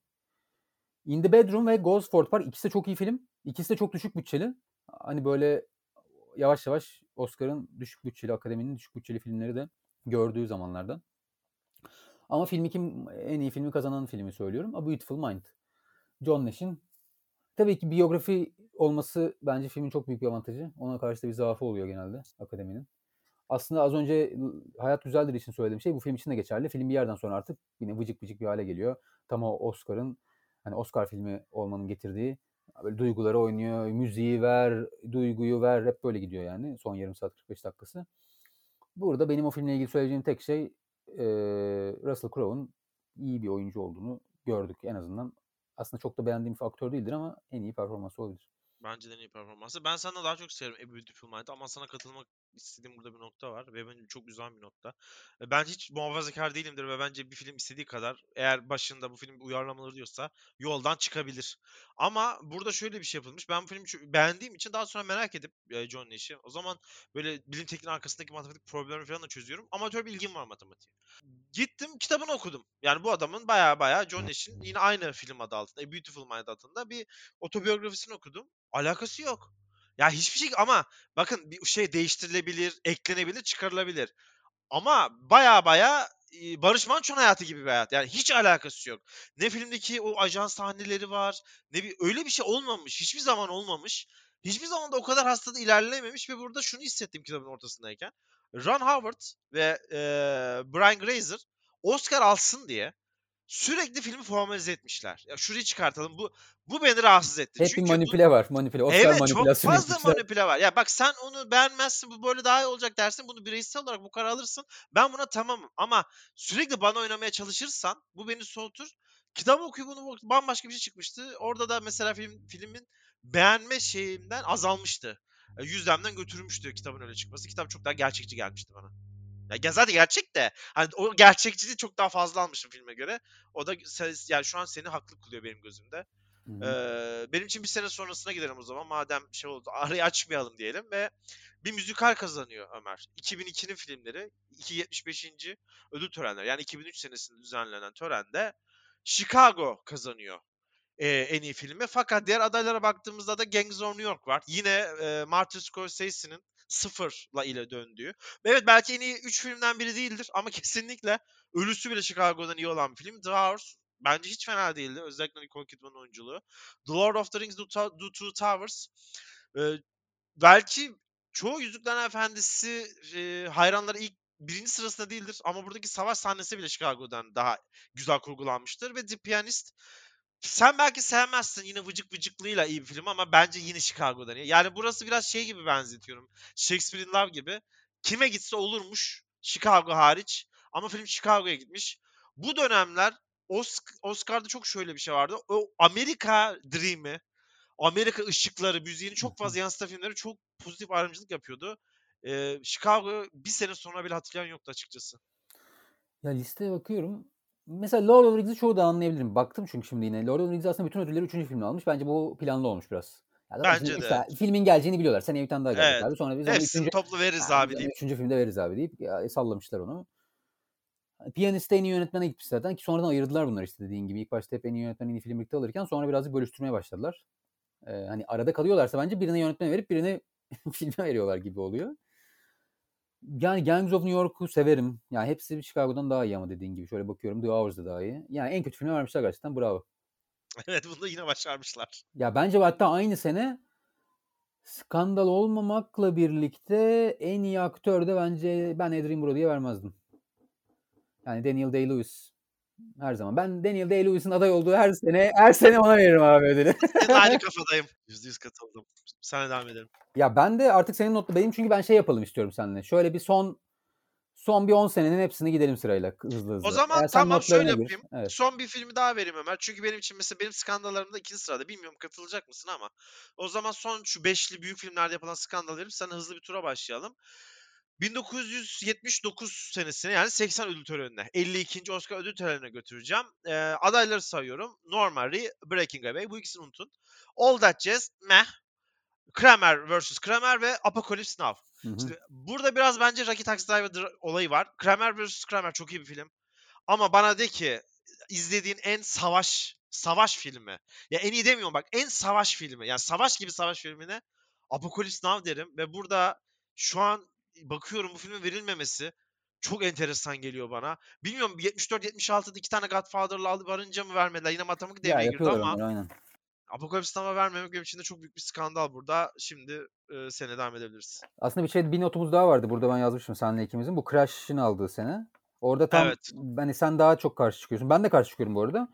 In the Bedroom ve Gosford Park ikisi de çok iyi film. İkisi de çok düşük bütçeli. Hani böyle yavaş yavaş Oscar'ın düşük bütçeli, akademinin düşük bütçeli filmleri de gördüğü zamanlardan. Ama filmi kim en iyi filmi kazanan filmi söylüyorum. A Beautiful Mind. John Nash'in tabii ki biyografi olması bence filmin çok büyük bir avantajı. Ona karşı da bir zaafı oluyor genelde akademinin. Aslında az önce Hayat Güzeldir için söylediğim şey bu film için de geçerli. Film bir yerden sonra artık yine vıcık vıcık bir hale geliyor. Tam o Oscar'ın hani Oscar filmi olmanın getirdiği böyle duyguları oynuyor. Müziği ver, duyguyu ver. Hep böyle gidiyor yani. Son yarım saat 45 dakikası. Burada benim o filmle ilgili söyleyeceğim tek şey eee Russell Crowe'un iyi bir oyuncu olduğunu gördük en azından. Aslında çok da beğendiğim bir aktör değildir ama en iyi performansı olabilir. Bence de en iyi performansı. Ben senden daha çok severim A Beautiful ama sana katılmak istediğim burada bir nokta var ve benim çok güzel bir nokta. E, Ben hiç muhafazakar değilimdir ve bence bir film istediği kadar eğer başında bu film uyarlamaları diyorsa yoldan çıkabilir. Ama burada şöyle bir şey yapılmış. Ben bu filmi beğendiğim için daha sonra merak edip e, John Nash'i o zaman böyle bilim tekniği arkasındaki matematik problemleri falan da çözüyorum. Amatör bilgim var matematiğe. Gittim kitabını okudum. Yani bu adamın baya baya John Nash'in yine aynı film adı altında A Beautiful Mind adında bir otobiyografisini okudum. Alakası yok. Ya hiçbir şey ama bakın bir şey değiştirilebilir, eklenebilir, çıkarılabilir. Ama baya baya Barış Manço'nun hayatı gibi bir hayat. Yani hiç alakası yok. Ne filmdeki o ajan sahneleri var, ne bir öyle bir şey olmamış. Hiçbir zaman olmamış. Hiçbir zaman da o kadar hastada ilerlememiş ve burada şunu hissettim kitabın ortasındayken. Ron Howard ve e, Brian Grazer Oscar alsın diye sürekli filmi formalize etmişler. Ya şurayı çıkartalım. Bu bu beni rahatsız etti. Hep bir Çünkü bu- manipüle var. Manipüle. Oscar Evet çok fazla yapmışlar. manipüle var. Ya bak sen onu beğenmezsin bu böyle daha iyi olacak dersin. Bunu bireysel olarak bu kararı alırsın. Ben buna tamamım. Ama sürekli bana oynamaya çalışırsan bu beni soğutur. Kitap okuyup bunu bambaşka bir şey çıkmıştı. Orada da mesela film filmin beğenme şeyimden azalmıştı. E, Yüzdemden götürmüştü kitabın öyle çıkması. Kitap çok daha gerçekçi gelmişti bana. Ya zaten gerçek de hani o gerçekçiliği çok daha fazla almışım filme göre. O da yani şu an seni haklı kılıyor benim gözümde. Ee, benim için bir sene sonrasına gidelim o zaman. Madem şey oldu arayı açmayalım diyelim ve bir müzikal kazanıyor Ömer. 2002'nin filmleri 275. ödül törenleri yani 2003 senesinde düzenlenen törende Chicago kazanıyor e, en iyi filmi. Fakat diğer adaylara baktığımızda da Gangs of New York var. Yine e, Martin Scorsese'nin sıfırla ile döndüğü. Evet belki en iyi 3 filmden biri değildir ama kesinlikle ölüsü bile Chicago'dan iyi olan bir film. The Hours bence hiç fena değildi. Özellikle Nicole Kidman'ın oyunculuğu. The Lord of the Rings, The, Two Towers. e, belki çoğu Yüzüklerin Efendisi e, hayranları ilk birinci sırasında değildir ama buradaki savaş sahnesi bile Chicago'dan daha güzel kurgulanmıştır ve The Pianist sen belki sevmezsin yine vıcık vıcıklığıyla iyi bir film ama bence yine Chicago'dan iyi. Yani burası biraz şey gibi benzetiyorum. Shakespeare in Love gibi. Kime gitse olurmuş. Chicago hariç. Ama film Chicago'ya gitmiş. Bu dönemler Osc- Oscar'da çok şöyle bir şey vardı. O Amerika Dream'i, Amerika ışıkları, müziğini çok fazla yansıtan filmleri çok pozitif ayrımcılık yapıyordu. Ee, Chicago bir sene sonra bile hatırlayan yoktu açıkçası. Ya listeye bakıyorum. Mesela Lord of the Rings'i çoğu da anlayabilirim. Baktım çünkü şimdi yine. Lord of the Rings aslında bütün ödülleri 3. filmde almış. Bence bu planlı olmuş biraz. Ya Bence de, işte filmin geleceğini biliyorlar. Seneye bir tane daha gelecek Evet. abi. Sonra biz Hepsini üçüncü, toplu veririz Ha, abi deyip. üçüncü filmde veririz abi deyip ya, sallamışlar onu. Piyaniste en iyi yönetmene gitmiş zaten ki sonradan ayırdılar bunları işte dediğin gibi. İlk başta hep en iyi yönetmen en iyi film birlikte alırken sonra birazcık bölüştürmeye başladılar. Ee, hani arada kalıyorlarsa bence birine yönetmene verip birine filme veriyorlar gibi oluyor. Yani Gangs of New York'u severim. Yani hepsi Chicago'dan daha iyi ama dediğin gibi. Şöyle bakıyorum The Hours da daha iyi. Yani en kötü filme vermişler gerçekten bravo. Evet bunu da yine başarmışlar. Ya bence hatta aynı sene skandal olmamakla birlikte en iyi aktör de bence ben Adrien Brody'ye vermezdim. Yani Daniel Day-Lewis her zaman. Ben Daniel Day-Lewis'in aday olduğu her sene her sene ona veririm abi ödülü. Senin aynı kafadayım. %100 katıldım. Sana devam edelim. ya ben de artık senin notlu benim çünkü ben şey yapalım istiyorum seninle. Şöyle bir son Son bir 10 senenin hepsini gidelim sırayla hızlı hızlı. O zaman Eğer tamam şöyle yapayım. Evet. Son bir filmi daha vereyim Ömer. Çünkü benim için mesela benim skandallarımda ikinci sırada. Bilmiyorum katılacak mısın ama. O zaman son şu beşli büyük filmlerde yapılan skandal verip sana hızlı bir tura başlayalım. 1979 senesine yani 80 ödül törenine 52. Oscar ödül törenine götüreceğim. Ee, adayları sayıyorum. Normal Ree, Breaking Away. Bu ikisini unutun. All That Jazz, Meh, Kramer vs. Kramer ve Apocalypse Now. Hı hı. Şimdi burada biraz bence Rocky Taxi Driver olayı var. Kramer vs. Kramer çok iyi bir film. Ama bana de ki izlediğin en savaş savaş filmi. Ya en iyi demiyorum bak en savaş filmi. Yani savaş gibi savaş filmine Apocalypse Now derim ve burada şu an bakıyorum bu filmin verilmemesi çok enteresan geliyor bana. Bilmiyorum 74-76'da iki tane Godfather'lı alıp varınca mı vermediler? Yine matematik devreye girdi ama aynen. Apocalypse Now'a vermemek benim için de çok büyük bir skandal burada. Şimdi e, sene devam edebiliriz. Aslında bir şey bir notumuz daha vardı. Burada ben yazmışım seninle ikimizin. Bu Crash'ın aldığı sene. Orada tam Evet. hani sen daha çok karşı çıkıyorsun. Ben de karşı çıkıyorum bu arada.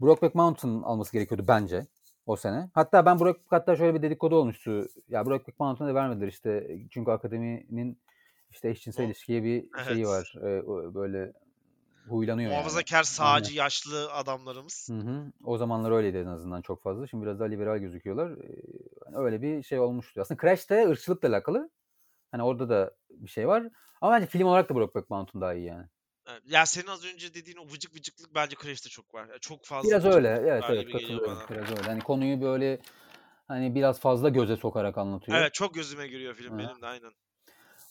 Brokeback Mountain alması gerekiyordu bence o sene. Hatta ben Brokeback hatta şöyle bir dedikodu olmuştu. Ya Brokeback Mountain'a da vermediler işte. Çünkü akademinin işte eşcinsel O- ilişkiye bir şeyi Evet. var. Ee, böyle huylanıyor yani. Muhafazakar sağcı yaşlı adamlarımız. Hı hı. O zamanlar öyleydi en azından çok fazla. Şimdi biraz daha liberal gözüküyorlar. Ee, öyle bir şey olmuştu. Aslında Crash de ırkçılıkla alakalı. Hani orada da bir şey var. Ama bence film olarak da Brokeback Mountain daha iyi yani. Ya senin az önce dediğin o vıcık vıcıklık bence Crash'te çok var. Ya Çok fazla Biraz öyle. Evet evet katılıyorum. Biraz öyle. Hani konuyu böyle hani biraz fazla göze sokarak anlatıyor. Evet çok gözüme giriyor film Hı. benim de aynen.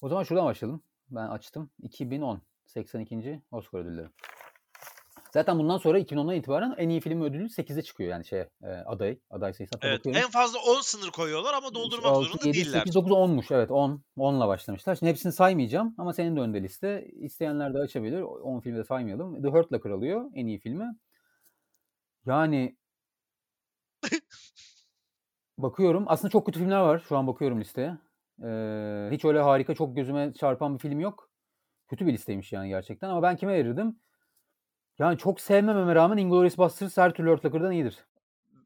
O zaman şuradan başlayalım. Ben açtım. 2010 82. Oscar ödülleri. Zaten bundan sonra 2010'dan itibaren en iyi film ödülü 8'e çıkıyor yani şey e, aday aday sayısı Evet bakıyorum. en fazla 10 sınır koyuyorlar ama doldurmak 6, zorunda 7, değiller. 8, 9, 10'muş. Evet 10. 10'la başlamışlar. Şimdi hepsini saymayacağım ama senin de önünde liste. İsteyenler de açabilir. 10 filmi de saymayalım. The Hurt Locker alıyor en iyi filmi. Yani bakıyorum. Aslında çok kötü filmler var. Şu an bakıyorum listeye. Ee, hiç öyle harika, çok gözüme çarpan bir film yok. Kötü bir listeymiş yani gerçekten. Ama ben kime verirdim? Yani çok sevmememe rağmen Inglourious Basterds her türlü Hurt Locker'dan iyidir.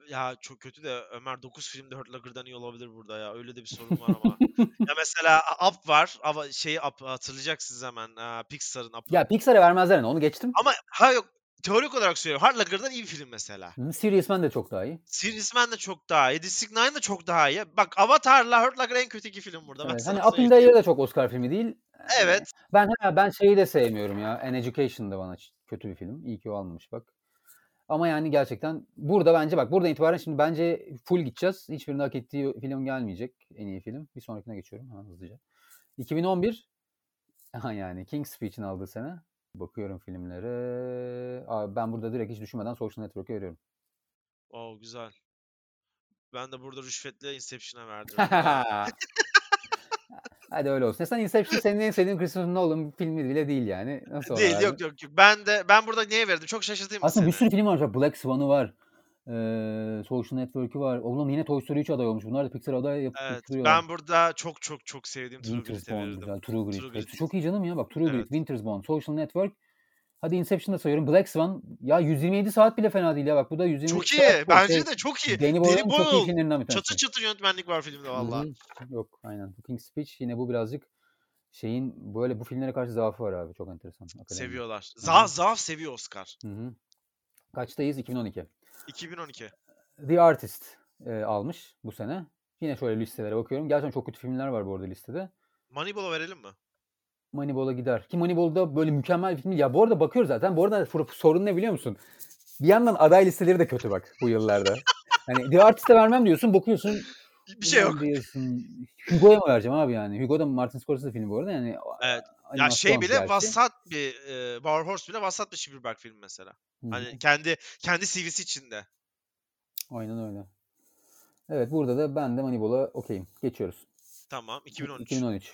Ya çok kötü de Ömer 9 filmde Hurt Locker'dan iyi olabilir burada ya. Öyle de bir sorun var ama. ya mesela Up var. Ama şeyi Up hatırlayacaksınız hemen. Pixar'ın Up'ı. Ya Pixar'a vermezler onu geçtim. Ama ha yok teorik olarak söylüyorum. Hurt Locker'dan iyi bir film mesela. Serious Man de çok daha iyi. Serious Man de çok daha iyi. District 9 de çok daha iyi. Bak Avatar'la Hurt Locker en kötü iki film burada. Evet, hani Up in the. Air de çok Oscar filmi değil. Evet. Ben ben şeyi de sevmiyorum ya. An Education da bana kötü bir film. İyi ki o almamış bak. Ama yani gerçekten burada bence bak buradan itibaren şimdi bence full gideceğiz. Hiçbirinin hak ettiği film gelmeyecek. En iyi film. Bir sonrakine geçiyorum hemen hızlıca. 2011 Aha yani King's Speech'in aldığı sene. Bakıyorum filmlere. Ben burada direkt hiç düşünmeden Social Network'e veriyorum. Oo güzel. Ben de burada rüşvetle Inception'a verdim. Hadi öyle olsun. Sen Inception senin en sevdiğin Christopher Nolan filmi bile değil yani. Nasıl Değil yok yok yok. Ben de ben burada niye verdim? Çok şaşırtayım mı Aslında bir seni? sürü film var. Black Swan'ı var. Ee, Social Network'ü var. Oğlum yine Toy Story 3 aday olmuş. Bunlar da Pixar aday yapıp Evet. Ben burada çok çok çok sevdiğim True Bone verirdim. True Grit. True Grit. çok iyi canım ya. Bak True Grit, Evet. Winter's Bone, Social Network. Hadi Inception'da sayıyorum. Black Swan. Ya 127 saat bile fena değil ya. Bak bu da 127 Çok saat. iyi. bu Bence şey, de çok iyi. Danny Boyle'ın çok iyi filmlerinden bir tanesi. Çatır çatır yönetmenlik var filmde valla. Yok aynen. King's Speech yine bu birazcık şeyin böyle bu filmlere karşı zaafı var abi. Çok enteresan. Akademide. Seviyorlar. Zaaf zaaf seviyor Oscar. Hı hı. Kaçtayız? 2012. 2012. The Artist e, almış bu sene. Yine şöyle listelere bakıyorum. Gerçekten çok kötü filmler var bu arada listede. Moneyball'a verelim mi? Moneyball'a gider. Ki Moneyball'da böyle mükemmel bir film. Ya bu arada bakıyoruz zaten. Bu arada sorun ne biliyor musun? Bir yandan aday listeleri de kötü bak bu yıllarda. Hani The Artist'e vermem diyorsun. Bakıyorsun. Bir şey yok. Diyorsun. Hugo'ya mı vereceğim abi yani? Hugo da Martin Scorsese filmi bu arada. Yani Evet. Ya şey bile gerçi. vasat bir e, War Horse bile vasat bir Spielberg film mesela. Hı hı. Hani kendi kendi CV'si içinde. Aynen öyle. Evet burada da ben de Moneyball'a okeyim. Geçiyoruz. Tamam. 2013. 2013.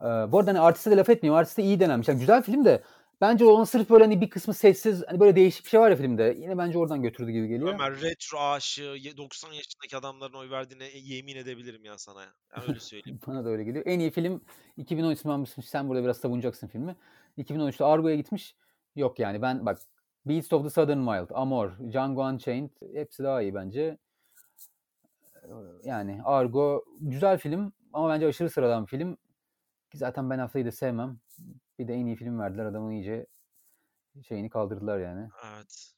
Ee, bu arada hani artiste de laf etmiyorum. Artiste iyi denenmiş. Yani güzel film de bence onun sırf böyle hani bir kısmı sessiz hani böyle değişik bir şey var ya filmde. Yine bence oradan götürdü gibi geliyor. Ömer retro aşığı ye- 90 yaşındaki adamların oy verdiğine e, yemin edebilirim ya sana. Yani öyle söyleyeyim. Bana da öyle geliyor. En iyi film 2013 ben sen burada biraz savunacaksın filmi. 2013'te Argo'ya gitmiş. Yok yani ben bak Beasts of the Southern Wild, Amor, Django Unchained hepsi daha iyi bence. Ee, Yani Argo güzel film ama bence aşırı sıradan bir film. Ki Zaten Ben Affleck'i de sevmem. Bir de en iyi film verdiler. Adamın iyice şeyini kaldırdılar yani. Evet.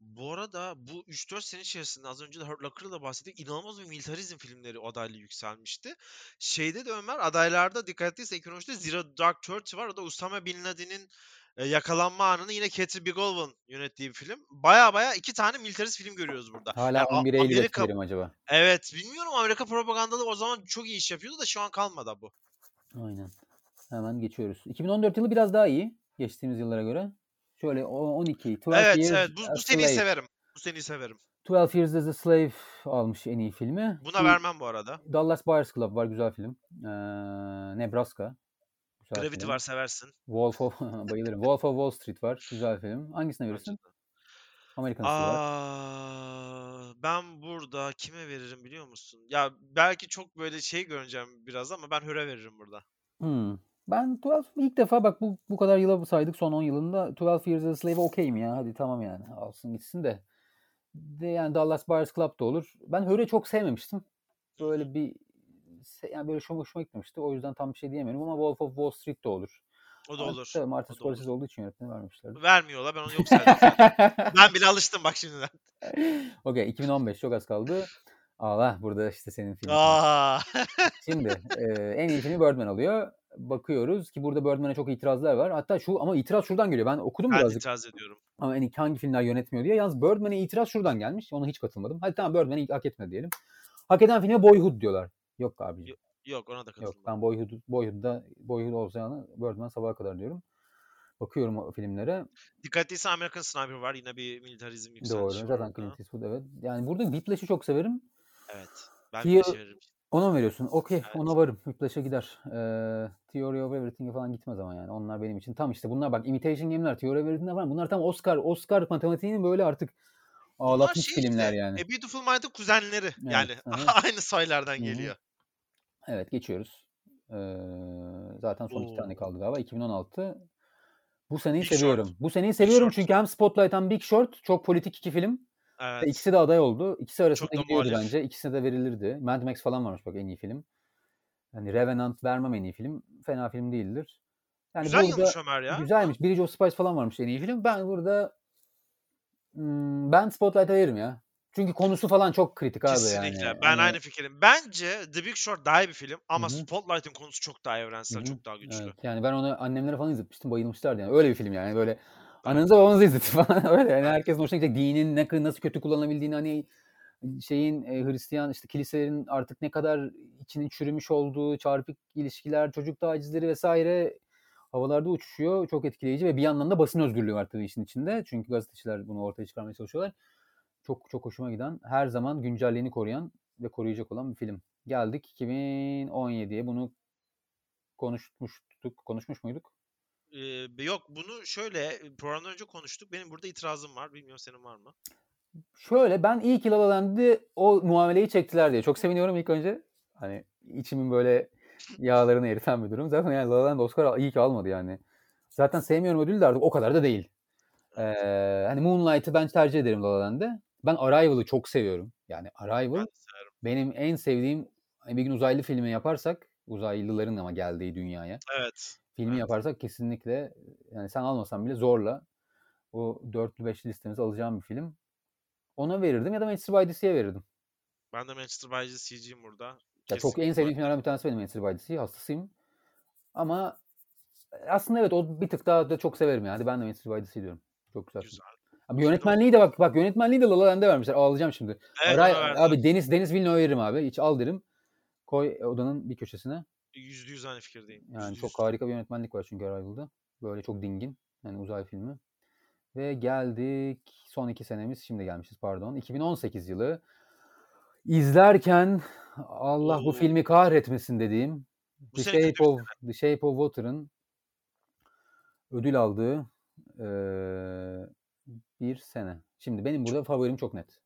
Bu arada bu 3-4 sene içerisinde az önce de Hurt Locker'la da bahsettik. İnanılmaz bir militarizm filmleri adaylığı yükselmişti. Şeyde de Ömer adaylarda dikkat ettiyse 2013'te Zero Dark Thirty var. O da Usama Bin Laden'in e, yakalanma anını yine Cathy Bigelowen yönettiği bir film. Baya baya iki tane militarist film görüyoruz burada. Hala Yani A- 11 Eylül Amerika acaba? Evet bilmiyorum Amerika propagandalı o zaman çok iyi iş yapıyordu da şu an kalmadı bu. Aynen. Hemen geçiyoruz. 2014 yılı biraz daha iyi geçtiğimiz yıllara göre. Şöyle o- 12, 12 Evet Years evet bu, bu Slave. severim. Bu seneyi severim. 12 Years as a Slave almış en iyi filmi. Buna Ki vermem bu arada. Dallas Buyers Club var güzel film. Ee, Nebraska. Güzel Gravity film. var seversin. Wolf of bayılırım. Wolf of Wall Street var. Güzel film. Hangisine verirsin? American Hustle var. Ben burada kime veririm biliyor musun? Ya belki çok böyle şey göreceğim biraz ama ben Hür'e veririm burada. Hmm. Ben 12 ilk defa bak bu bu kadar yıla saydık son 10 yılında 12 Years a Slave'e okeyim ya. Hadi tamam yani. Alsın gitsin de. De yani Dallas Buyers Club da olur. Ben Hör'ü çok sevmemiştim. Böyle bir yani böyle çok hoşuma gitmemişti. O yüzden tam bir şey diyemiyorum ama Wolf of Wall Street de olur. O da olur. tabii Martin. Scorsese olduğu için yönetmeni vermişler. Vermiyorlar ben onu yok saydım. Ben bile alıştım bak şimdiden. Okey 2015 çok az kaldı. Allah burada işte senin filmin. Aa. Şimdi e, en iyi filmi Birdman alıyor. Bakıyoruz ki burada Birdman'e çok itirazlar var. Hatta şu ama itiraz şuradan geliyor. Ben okudum Ben birazcık itiraz ediyorum. ama en hangi filmler yönetmiyor diye. Yalnız Birdman'e itiraz şuradan gelmiş. Ona hiç katılmadım. Hadi tamam Birdman'i hak etmedi diyelim. Hak eden filme Boyhood diyorlar. Yok abiciğim. Yok, Yok ona da Yok katılmam. ben Boyhood, Boyhood'da Boyhood olacağını Birdman sabaha kadar diyorum. Bakıyorum o filmlere. Dikkatliyse American Sniper var. Yine bir militarizm Doğru. yükselişi var Zaten. Clint Eastwood evet. Yani burada Whiplash'ı çok severim. Evet. Ben Theo- veririm. Ona mı veriyorsun? Okey Evet. ona varım. Whiplash'a gider. Ee, Theory of Everything'e falan gitmez ama yani. Onlar benim için tam işte bunlar bak Imitation Game'ler, Theory of Everything'ler var. Bunlar tam Oscar, Oscar matematiğinin böyle artık Bunlar ağlatmış şey filmler işte, yani. A Beautiful Mind'ın kuzenleri. Yani aha. aynı sayılardan Hı hı. geliyor. Evet geçiyoruz. Ee, zaten son iki tane Oo. kaldı galiba. 2016. Bu seneyi Big Short. seviyorum. Bu seneyi seviyorum Short. çünkü hem Spotlight hem Big Short çok politik iki film. Ve Evet. ikisi de aday oldu. İkisi arasında Çok gidiyordu muhalif. bence. İkisine de verilirdi. Mad Max falan varmış bak en iyi film. Yani Revenant vermem en iyi film. Fena film değildir. Yani Güzel burada Ömer ya. güzelmiş. Bridge of Spies falan varmış en iyi film. Ben burada hmm, ben Spotlight'a veririm ya. Çünkü konusu falan çok kritik abi Kesinlikle. yani. Ben Hani- aynı fikrim. Bence The Big Short daha iyi bir film ama Hı hı. Spotlight'ın konusu çok daha evrensel, Hı hı. çok daha güçlü. Evet, yani ben onu annemlere falan izletmiştim. Bayılmışlardı yani. Öyle bir film yani. Böyle ananıza babanıza izletin falan. Öyle yani. Herkesin hoşuna gidecek. Dinin ne nasıl kötü kullanılabildiğini hani şeyin e, Hristiyan işte kiliselerin artık ne kadar içinin çürümüş olduğu, çarpık ilişkiler, çocuk tacizleri vesaire havalarda uçuşuyor. Çok etkileyici ve bir yandan da basın özgürlüğü var tabii işin içinde. Çünkü gazeteciler bunu ortaya çıkarmaya çalışıyorlar. Çok çok hoşuma giden, her zaman güncelliğini koruyan ve koruyacak olan bir film. Geldik 2017'ye. Bunu konuşmuştuk. Konuşmuş muyduk? Ee, yok bunu şöyle programdan önce konuştuk. Benim burada itirazım var. Bilmiyorum senin var mı? Şöyle ben iyi ki La La Land'i o muameleyi çektiler diye. Çok seviniyorum ilk önce. Hani içimin böyle yağlarını eriten bir durum. Zaten yani La La Land Oscar iyi ki almadı yani. Zaten sevmiyorum ödülü de artık o kadar da değil. Ee, hani Moonlight'ı ben tercih ederim La La Land'e. Ben Arrival'ı çok seviyorum. Yani Arrival Ben benim en sevdiğim hani bir gün uzaylı filmi yaparsak uzaylıların ama geldiği dünyaya Evet. filmi Evet. yaparsak kesinlikle yani sen almasan bile zorla o dörtlü beşli listemize alacağım bir film. Ona verirdim ya da Manchester by the Sea'ye verirdim. Ben de Manchester by the Sea'ciyim burada. Ya çok en sevdiğim filmlerden bir tanesi benim Manchester by the Sea. Hastasıyım. Ama aslında evet o bir tık daha da çok severim yani. Ben de Manchester by the Sea diyorum. Çok güzel. Güzel. Abi yönetmenliği de bak bak yönetmenliği de La La Land'e vermişler. Ağlayacağım şimdi. Evet, Aray- verdiler. abi Deniz Deniz Villeneuve veririm abi. Hiç al derim. Koy odanın bir köşesine. Yüzde yüz aynı fikirdeyim. Yani Yüzde çok yüz. harika bir yönetmenlik var çünkü Arrival'da. Böyle çok dingin. Yani uzay filmi. Ve geldik son iki senemiz. Şimdi gelmişiz pardon. 2018 yılı. İzlerken Allah bu Oo. filmi kahretmesin dediğim Bu The Shape of, The Shape of Water'ın ödül aldığı eee, bir sene. Şimdi benim burada favorim çok net.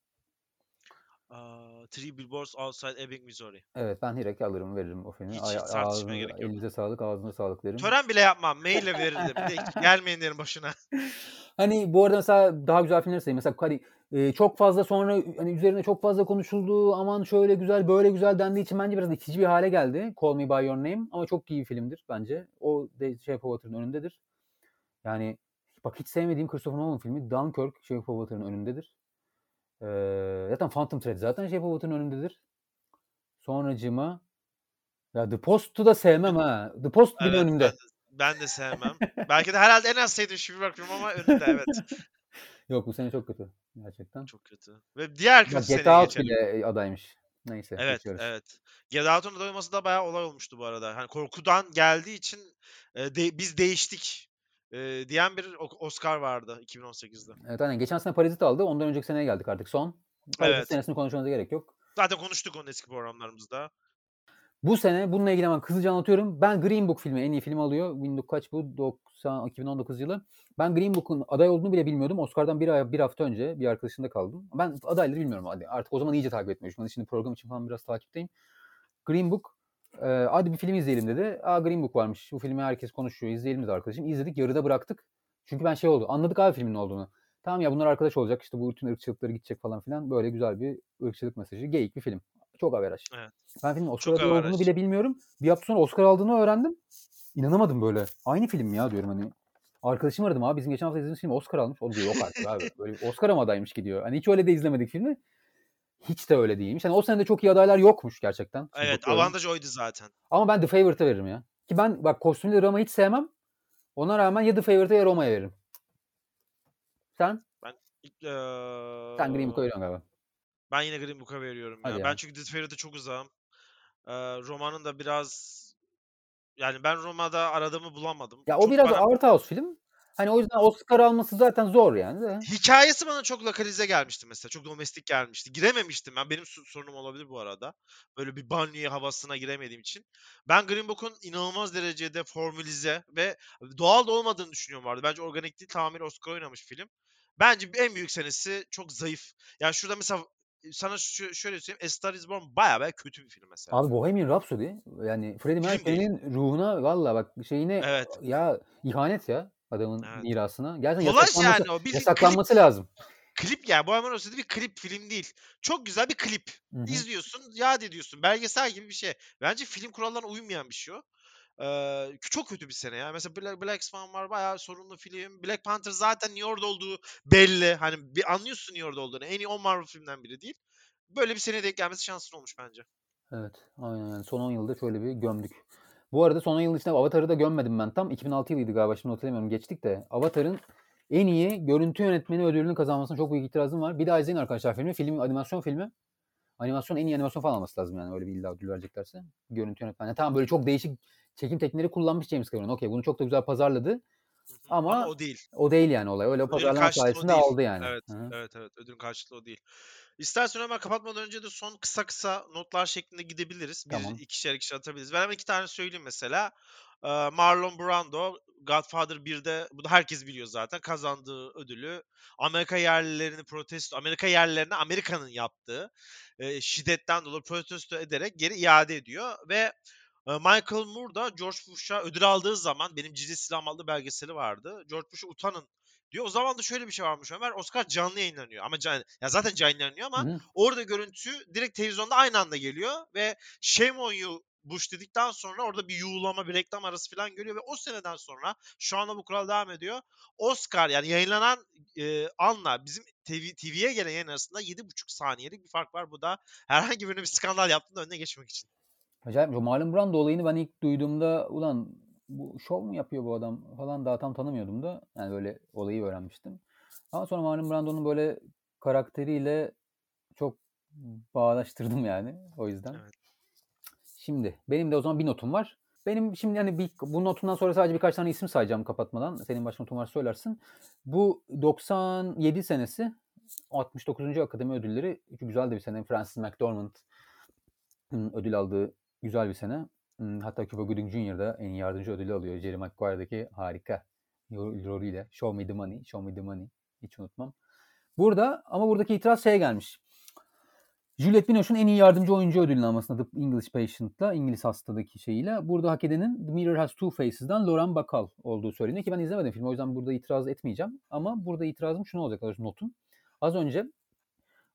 Aa, Three Billboards Outside Ebbing, Missouri. Evet ben direkt alırım veririm o filmi. Hiç- Ay- hiç ağzına- gerek yok. elinize sağlık ağzına sağlık derim. Tören bile yapmam. Maille verildi. Bir de hiç gelmeyenlerin başına. Hani bu arada mesela daha güzel filmler sayayım. Mesela hani e, çok fazla sonra hani üzerine çok fazla konuşuldu. Aman şöyle güzel böyle güzel dendiği için bence biraz itici bir hale geldi. Call Me By Your Name ama çok iyi bir filmdir bence. O de of Water'ın önündedir. Yani bak hiç sevmediğim Christopher Nolan filmi Dunkirk Shape of Water'ın önündedir. Ee, zaten Phantom Thread zaten Shape of Water'ın önündedir. Sonracıma ya The Post'u da sevmem ha. The Post Evet, önümde. ben de, ben de sevmem. Belki de herhalde en az sevdiğim Spielberg film ama önünde evet. Yok bu sene çok kötü. Gerçekten. Çok kötü. Ve diğer kötü seneye Get Out geçelim. bile adaymış. Neyse Evet, geçiyoruz. evet. Get Out'un aday olması da bayağı olay olmuştu bu arada. Hani korkudan geldiği için e, de- biz değiştik e, diyen bir Oscar vardı 2018'de. Evet aynen. Geçen sene Parazit aldı. Ondan önceki seneye geldik artık son. Parazit Evet. senesini konuşmanıza gerek yok. Zaten konuştuk onun eski programlarımızda. Bu sene bununla ilgili hemen hızlıca anlatıyorum. Ben Green Book filmi en iyi film alıyor. Windows kaç bu? 90, 2019 yılı. Ben Green Book'un aday olduğunu bile bilmiyordum. Oscar'dan bir, ay, bir hafta önce bir arkadaşımda kaldım. Ben adayları bilmiyorum hadi. Artık o zaman iyice takip başladım. Şimdi program için falan biraz takipteyim. Green Book e, hadi bir film izleyelim dedi. Aa Green Book varmış. Bu filmi herkes konuşuyor. İzleyelim dedi arkadaşım. İzledik yarıda bıraktık. Çünkü ben şey oldu. Anladık abi filmin ne olduğunu. Tamam ya bunlar arkadaş olacak. İşte bu bütün ırkçılıkları gidecek falan filan. Böyle güzel bir ırkçılık mesajı. Geyik bir film. Çok averaj. Evet. Ben filmin Oscar Çok adayı olduğunu bile bilmiyorum. Bir hafta sonra Oscar aldığını öğrendim. İnanamadım böyle. Aynı film ya diyorum hani. Arkadaşım aradım abi bizim geçen hafta izlediğimiz film Oscar almış. O diyor yok artık abi. Böyle Oscar'a mı adaymış gidiyor. Hani hiç öyle de izlemedik filmi. Hiç de öyle değilmiş. Hani o sene de çok iyi adaylar yokmuş gerçekten. Şimdi Evet, bakıyorum. avantaj oydu zaten. Ama ben The Favorite'a veririm ya. Ki ben bak kostümlü drama hiç sevmem. Ona rağmen ya The Favorite'a ya Roma'ya veririm. Sen? İlk, eee, Sen Green Book'a veriyorsun galiba. Ben yine Green Book'a veriyorum Hadi ya. ya. Ben çünkü The Fairy'de çok uzağım. Eee romanın da biraz yani ben Roma'da aradığımı bulamadım. Ya o Çok biraz bana art house film. Hani o yüzden Oscar alması zaten zor yani de. hikayesi bana çok lokalize gelmişti mesela. Çok domestik gelmişti. Girememiştim ben. Benim sorunum olabilir bu arada. Böyle bir banyo havasına giremediğim için. Ben Green Book'un inanılmaz derecede formülize ve doğal da olmadığını düşünüyorum vardı. Bence organik değil tamamen Oscar oynamış film. Bence en büyük senesi çok zayıf. Yani şurada mesela sana şu, şöyle söyleyeyim. A Star Is Born bayağı bayağı kötü bir film mesela. Abi Bohemian Rhapsody yani Freddie. Mercury'nin ruhuna valla bak şeyine Evet. ya ihanet ya adamın Evet. mirasına. Gerçekten yasaklanması, yani o. Bir yasaklanması klip. lazım. Klip yani. Bohemian Rhapsody bir klip film değil. Çok güzel bir klip. Hı hı. İzliyorsun, yad ediyorsun. Belgesel gibi bir şey. Bence film kurallarına uymayan bir şey o. Ee, çok kötü bir sene ya. Mesela Black, Black Swan var bayağı sorunlu film. Black Panther zaten New York'da olduğu belli. Hani bir anlıyorsun New York'da olduğunu. En iyi 10 Marvel filmden biri değil. Böyle bir seneye denk gelmesi şanslı olmuş bence. Evet aynen yani son 10 yılda şöyle bir gömdük. Bu arada son 10 yıl içinde Avatar'ı da gömmedim ben tam. 2006 yılıydı galiba şimdi hatırlamıyorum geçtik de. Avatar'ın en iyi görüntü yönetmeni ödülünü kazanmasına çok büyük itirazım var. Bir daha izleyin arkadaşlar filmi. Film animasyon filmi. Animasyon en iyi animasyon falan alması lazım yani öyle bir illa ödül vereceklerse. Görüntü yönetmeni. Tamam böyle çok değişik çekim teknikleri kullanmış James Cameron. Okey bunu çok da güzel pazarladı. Hı. Ama o değil. o değil yani olay. Öyle Ödülün pazarlama sayesinde aldı yani. Evet, Hı. evet, evet. Ödülün karşılığı o değil. İstersen hemen kapatmadan önce de son kısa kısa notlar şeklinde gidebiliriz. Bir Tamam. ikişer ikişer atabiliriz. Ben hemen iki tane söyleyeyim mesela. Marlon Brando, Godfather 1'de, bu da herkes biliyor zaten, kazandığı ödülü Amerika yerlilerini protesto, Amerika yerlilerine Amerika'nın yaptığı e, şiddetten dolayı protesto ederek geri iade ediyor ve e, Michael Moore da George Bush'a ödül aldığı zaman benim Cici Silahım adlı belgeseli vardı. George Bush'a utanın diyor. O zaman da şöyle bir şey varmış Ömer. Oscar canlı yayınlanıyor. Ama can, ya zaten canlı yayınlanıyor ama Hı orada görüntü direkt televizyonda aynı anda geliyor ve shame on you Bush dedikten sonra orada bir yuğulama, bir reklam arası falan görüyor ve o seneden sonra şu anda bu kural devam ediyor. Oscar yani yayınlanan e, anla bizim TV, TV'ye gelen yayın arasında 7,5 saniyelik bir fark var. Bu da herhangi birinin bir skandal yaptığında önüne geçmek için. Acayip. Marlon Brando olayını ben ilk duyduğumda ulan bu şov mu yapıyor bu adam falan daha tam tanımıyordum da. Yani böyle olayı öğrenmiştim. Ama sonra Marlon Brando'nun böyle karakteriyle çok bağdaştırdım yani o yüzden. Evet. Şimdi benim de o zaman bir notum var. Benim şimdi hani bir, bu notumdan sonra sadece birkaç tane isim sayacağım kapatmadan. Senin başka notun var söylersin. Bu 97 senesi 69. Akademi Ödülleri güzel de bir sene. Francis McDormand hmm, ödül aldığı güzel bir sene. Hatta Cuba Gooding Jr. da en iyi yardımcı ödülü alıyor. Jerry Maguire'daki harika rolüyle. Show me the money, show me the money. Hiç unutmam. Burada ama buradaki itiraz şeye gelmiş. Juliette Binoche'un en iyi yardımcı oyuncu ödülünü almasına The English Patient'la, İngiliz hastadaki şeyiyle. Burada hak edenin The Mirror Has Two Faces'dan Lauren Bacall olduğu söyleniyor ki ben izlemedim filmi. O yüzden burada itiraz etmeyeceğim. Ama burada itirazım şunu olacak arkadaşlar notum. Az önce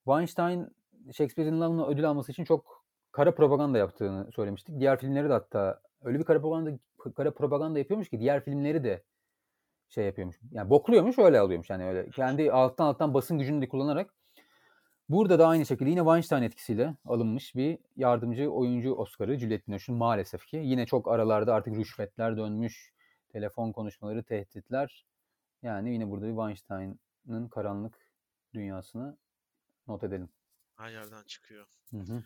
Weinstein Shakespeare'in Love'la ödül alması için çok kara propaganda yaptığını söylemiştik. Diğer filmleri de hatta öyle bir kara propaganda, kara propaganda yapıyormuş ki diğer filmleri de şey yapıyormuş. Yani bokluyormuş öyle alıyormuş. Yani öyle kendi alttan alttan basın gücünü de kullanarak Burada da aynı şekilde yine Weinstein etkisiyle alınmış bir yardımcı oyuncu Oscar'ı Juliette Binoche'un maalesef ki. Yine çok aralarda artık rüşvetler dönmüş, telefon konuşmaları, tehditler. Yani yine burada bir Weinstein'ın karanlık dünyasını not edelim. Her yerden çıkıyor. Hı hı.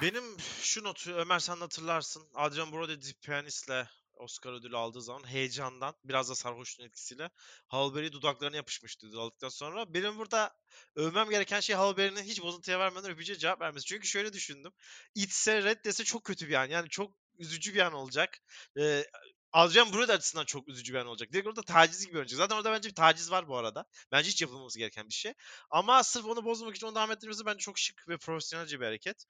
Benim şu notu Ömer sen hatırlarsın. Adrian Brody The Pianist'le Oscar ödülü aldığı zaman heyecandan biraz da sarhoşluğun etkisiyle Halle Berry dudaklarına yapışmıştı aldıktan sonra. Benim burada övmem gereken şey Halle Berry'nin hiç bozuntuya vermeden öpücüye cevap vermesi. Çünkü şöyle düşündüm. İtse reddese çok kötü bir an. Yani çok üzücü bir an olacak. Ee, Adrian Brody açısından çok üzücü bir an olacak. Direkt orada taciz gibi olacak. Zaten orada bence bir taciz var bu arada. Bence hiç yapılmaması gereken bir şey. Ama sırf onu bozmamak için onu devam ettirmesi bence çok şık ve profesyonelce bir hareket.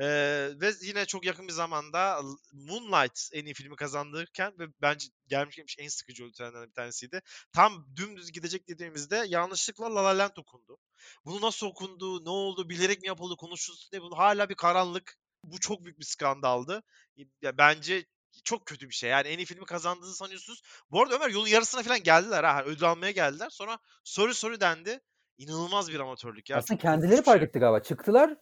Ee, ve yine çok yakın bir zamanda Moonlight en iyi filmi kazandırırken ve bence gelmiş gelmiş en sıkıcı ödüllerden bir tanesiydi. Tam dümdüz gidecek dediğimizde yanlışlıkla La La Land okundu. Bunu nasıl okundu, ne oldu, bilerek mi yapıldı, konuşuldu ne bu hala bir karanlık. Bu çok büyük bir skandaldı. Ya bence çok kötü bir şey. Yani en iyi filmi kazandığını sanıyorsunuz. Bu arada Ömer yolun yarısına falan geldiler ha. Ödül almaya geldiler. Sonra soru soru dendi. İnanılmaz bir amatörlük ya. Aslında Çok kendileri fark şey. etti galiba. Çıktılar.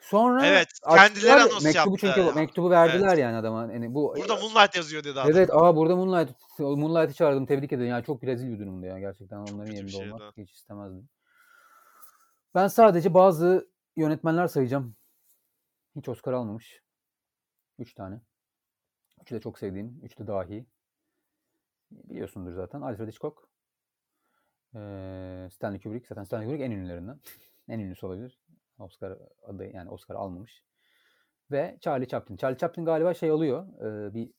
Sonra Evet, kendileri anons mektubu çünkü mektubu verdiler yani adama. Yani bu Burada Moonlight yazıyor dedi adam. Evet, aa burada Moonlight Moonlight'ı çağırdım. Tebrik ederim. Yani çok rezil bir durumda ya gerçekten. Onların kötü bir yerinde şeydi. olmak hiç istemezdim. Ben sadece bazı yönetmenler sayacağım. Hiç Oscar almamış. Üç tane. Üçü de çok sevdiğim. Üçü de dahi. Biliyorsundur zaten. Alfred Hitchcock. eee, Stanley Kubrick. Zaten Stanley Kubrick en ünlülerinden. en ünlüsü olabilir. Oscar adı yani Oscar almamış. Ve Charlie Chaplin. Charlie Chaplin galiba şey alıyor. eee, bir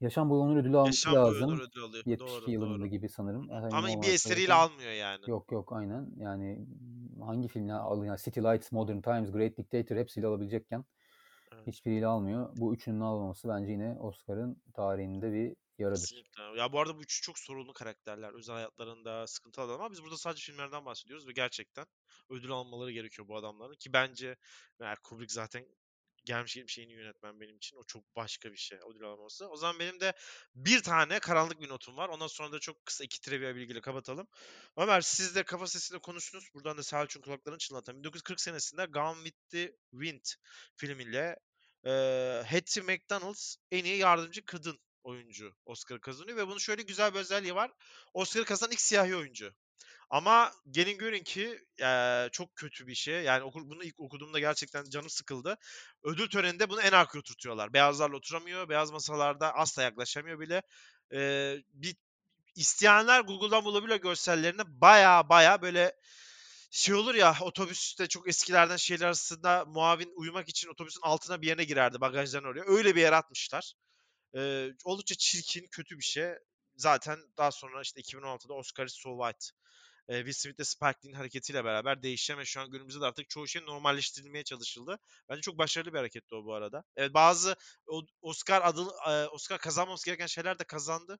Yaşam boyu onur ödülü alması Yaşam lazım. ödülü alıyor. 72 Doğru, yılında doğru. gibi sanırım. Emin Ama bir eseriyle yakın. almıyor yani. Yok yok aynen. Yani hangi filmler alıyor? Yani City Lights, Modern Times, Great Dictator hepsiyle alabilecekken. Hiçbiriyle almıyor. Bu üçünün almaması bence yine Oscar'ın tarihinde bir yaradır. Kesinlikle. Ya bu arada bu üçü çok sorunlu karakterler. Özel hayatlarında sıkıntılı adam ama biz burada sadece filmlerden bahsediyoruz ve gerçekten ödül almaları gerekiyor bu adamların ki bence eğer Kubrick zaten gelmiş geçmiş en iyi yönetmen benim için. O çok başka bir şey ödül alması. O zaman benim de bir tane karanlık bir notum var. Ondan sonra da çok kısa iki trivia bilgiyle kapatalım. Ömer siz de kafa sesinde konuştunuz. Buradan da Selçuk'un kulaklarını çınlatan. 1940 senesinde Gone with the Wind filmiyle eee Hattie McDonald's en iyi yardımcı kadın oyuncu Oscar kazanıyor ve bunun şöyle güzel bir özelliği var. Oscar kazanan ilk siyahi oyuncu. Ama gelin görün ki eee, çok kötü bir şey. Yani oku- bunu ilk okuduğumda gerçekten canım sıkıldı. Ödül töreninde bunu en arkaya oturtuyorlar. Beyazlarla oturamıyor. Beyaz masalarda asla yaklaşamıyor bile. Eee, bir isteyenler Google'dan bulabiliyor görsellerini. Baya baya böyle şey olur ya otobüste çok eskilerden şeyler arasında muavin uyumak için otobüsün altına bir yerine girerdi bagajdan oraya. Öyle bir yer atmışlar. Ee, oldukça çirkin, kötü bir şey. Zaten daha sonra işte 2016'da Oscar is So White. Ee, Will Smith'le Spike Lee'nin hareketiyle beraber değişen ve şu an günümüzde de artık çoğu şey normalleştirilmeye çalışıldı. Bence çok başarılı bir hareketti o bu arada. Evet bazı Oscar adı e, Oscar kazanmaması gereken şeyler de kazandı.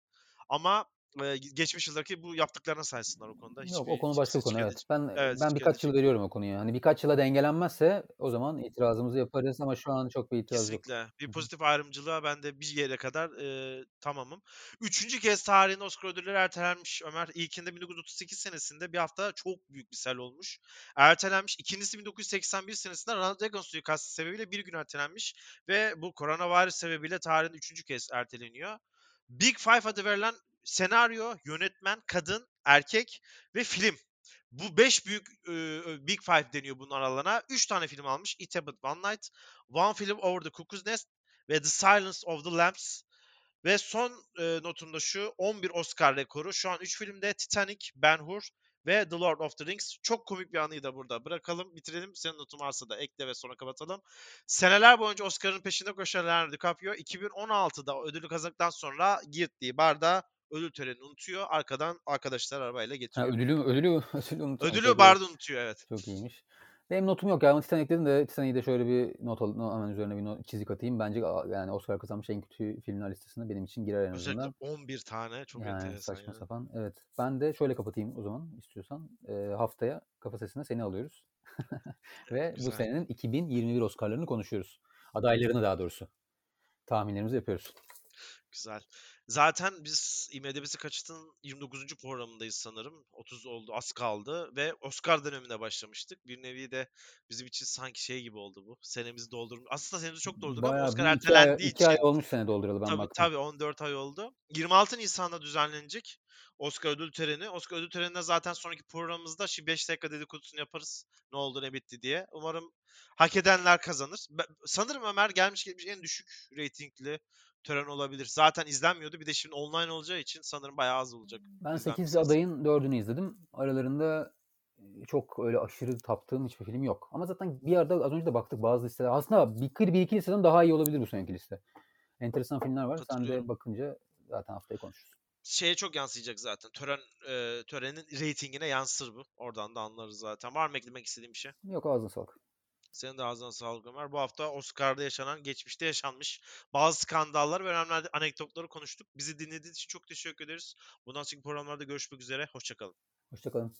Ama e, geçmiş yıldaki bu yaptıklarına saysınlar o konuda. Yok Hiçbir, o konu başka bir konu evet. Ben Evet, ben birkaç yıl veriyorum o konuya. Hani birkaç yıla dengelenmezse o zaman itirazımızı yaparız ama şu an çok bir itiraz yok. Kesinlikle. Bir Hı hı. pozitif ayrımcılığa ben de bir yere kadar e, tamamım. Üçüncü kez tarihinde Oscar ödülleri ertelenmiş Ömer. İlkinde 1938 senesinde bir hafta çok büyük bir sel olmuş. Ertelenmiş. İkincisi 1981 senesinde Ronald Reagan suikastı sebebiyle bir gün ertelenmiş. Ve bu koronavirüs sebebiyle tarihin üçüncü kez erteleniyor. Big Five adı verilen senaryo, yönetmen, kadın, erkek ve film. Bu beş büyük e, Big Five deniyor bunun aralığına. Üç tane film almış. It Happened One Night, One Film Over the Cuckoo's Nest ve The Silence of the Lambs. Ve son e, notumda şu 11 Oscar rekoru. Şu an 3 filmde Titanic, Ben Hur ve The Lord of the Rings. Çok komik bir anıyı da burada bırakalım. Bitirelim. Senin notun varsa da ekle ve sonra kapatalım. Seneler boyunca Oscar'ın peşinde koşan Leonardo DiCaprio 2016'da ödülü kazandıktan sonra gittiği barda ödül törenini unutuyor. Arkadan arkadaşlar arabayla Ha, getiriyor. ödülü ödülü ödülü. Ödülü Çok iyi. barda unutuyor evet. Çok iyiymiş. Benim notum yok ya ama Titanic dedim de Titanic'i de şöyle bir not al, no- hemen üzerine bir not, çizik atayım. Bence yani Oscar kazanmış en kötü filmler listesine benim için girer en Özellikle azından. 11 tane çok Yani enteresan saçma yani. sapan. Evet. Ben de şöyle kapatayım o zaman istiyorsan. Ee, haftaya kafa sesine seni alıyoruz. Ve bu Güzel. senenin 2021 Oscar'larını konuşuyoruz. Adaylarını daha doğrusu. Tahminlerimizi yapıyoruz. Güzel. Zaten biz IMDb'si kaçtın 29. programındayız sanırım. 30 oldu az kaldı ve Oscar dönemine başlamıştık. Bir nevi de bizim için sanki şey gibi oldu bu. Senemizi doldurmuş. Aslında senemizi çok doldurduk ama Bayağı Oscar bir iki ay, ertelendiği ay için. olmuş sene dolduralı ben Tabii baktım. tabii 14 ay oldu. 26 Nisan'da düzenlenecek Oscar ödül töreni. Oscar ödül töreninde zaten sonraki programımızda şimdi 5 dakika dedikodusunu yaparız. Ne oldu ne bitti diye. Umarım hak edenler kazanır. Ben- sanırım Ömer gelmiş geçmiş en düşük reytingli tören olabilir. Zaten izlenmiyordu. Bir de şimdi online olacağı için sanırım bayağı az olacak. Ben izlenme 8 sayısı. adayın 4'ünü izledim. Aralarında e, çok öyle aşırı taptığım hiçbir film yok. Ama zaten bir arada az önce de baktık bazı listeler. Aslında bir, bir iki listeden daha iyi olabilir bu seneki liste. Enteresan filmler var. Sen de bakınca zaten haftaya konuşuruz. Şeye çok yansıyacak zaten. Tören e, törenin reytingine yansır bu. Oradan da anlarız zaten. Var mı eklemek istediğim bir şey? Yok ağzına sağlık. Senin de ağzına sağlık Ömer. Bu hafta Oscar'da yaşanan, geçmişte yaşanmış bazı skandallar ve önemli anekdotları konuştuk. Bizi dinlediğiniz için çok teşekkür ederiz. Bundan sonraki programlarda görüşmek üzere. Hoşçakalın. Hoşçakalın.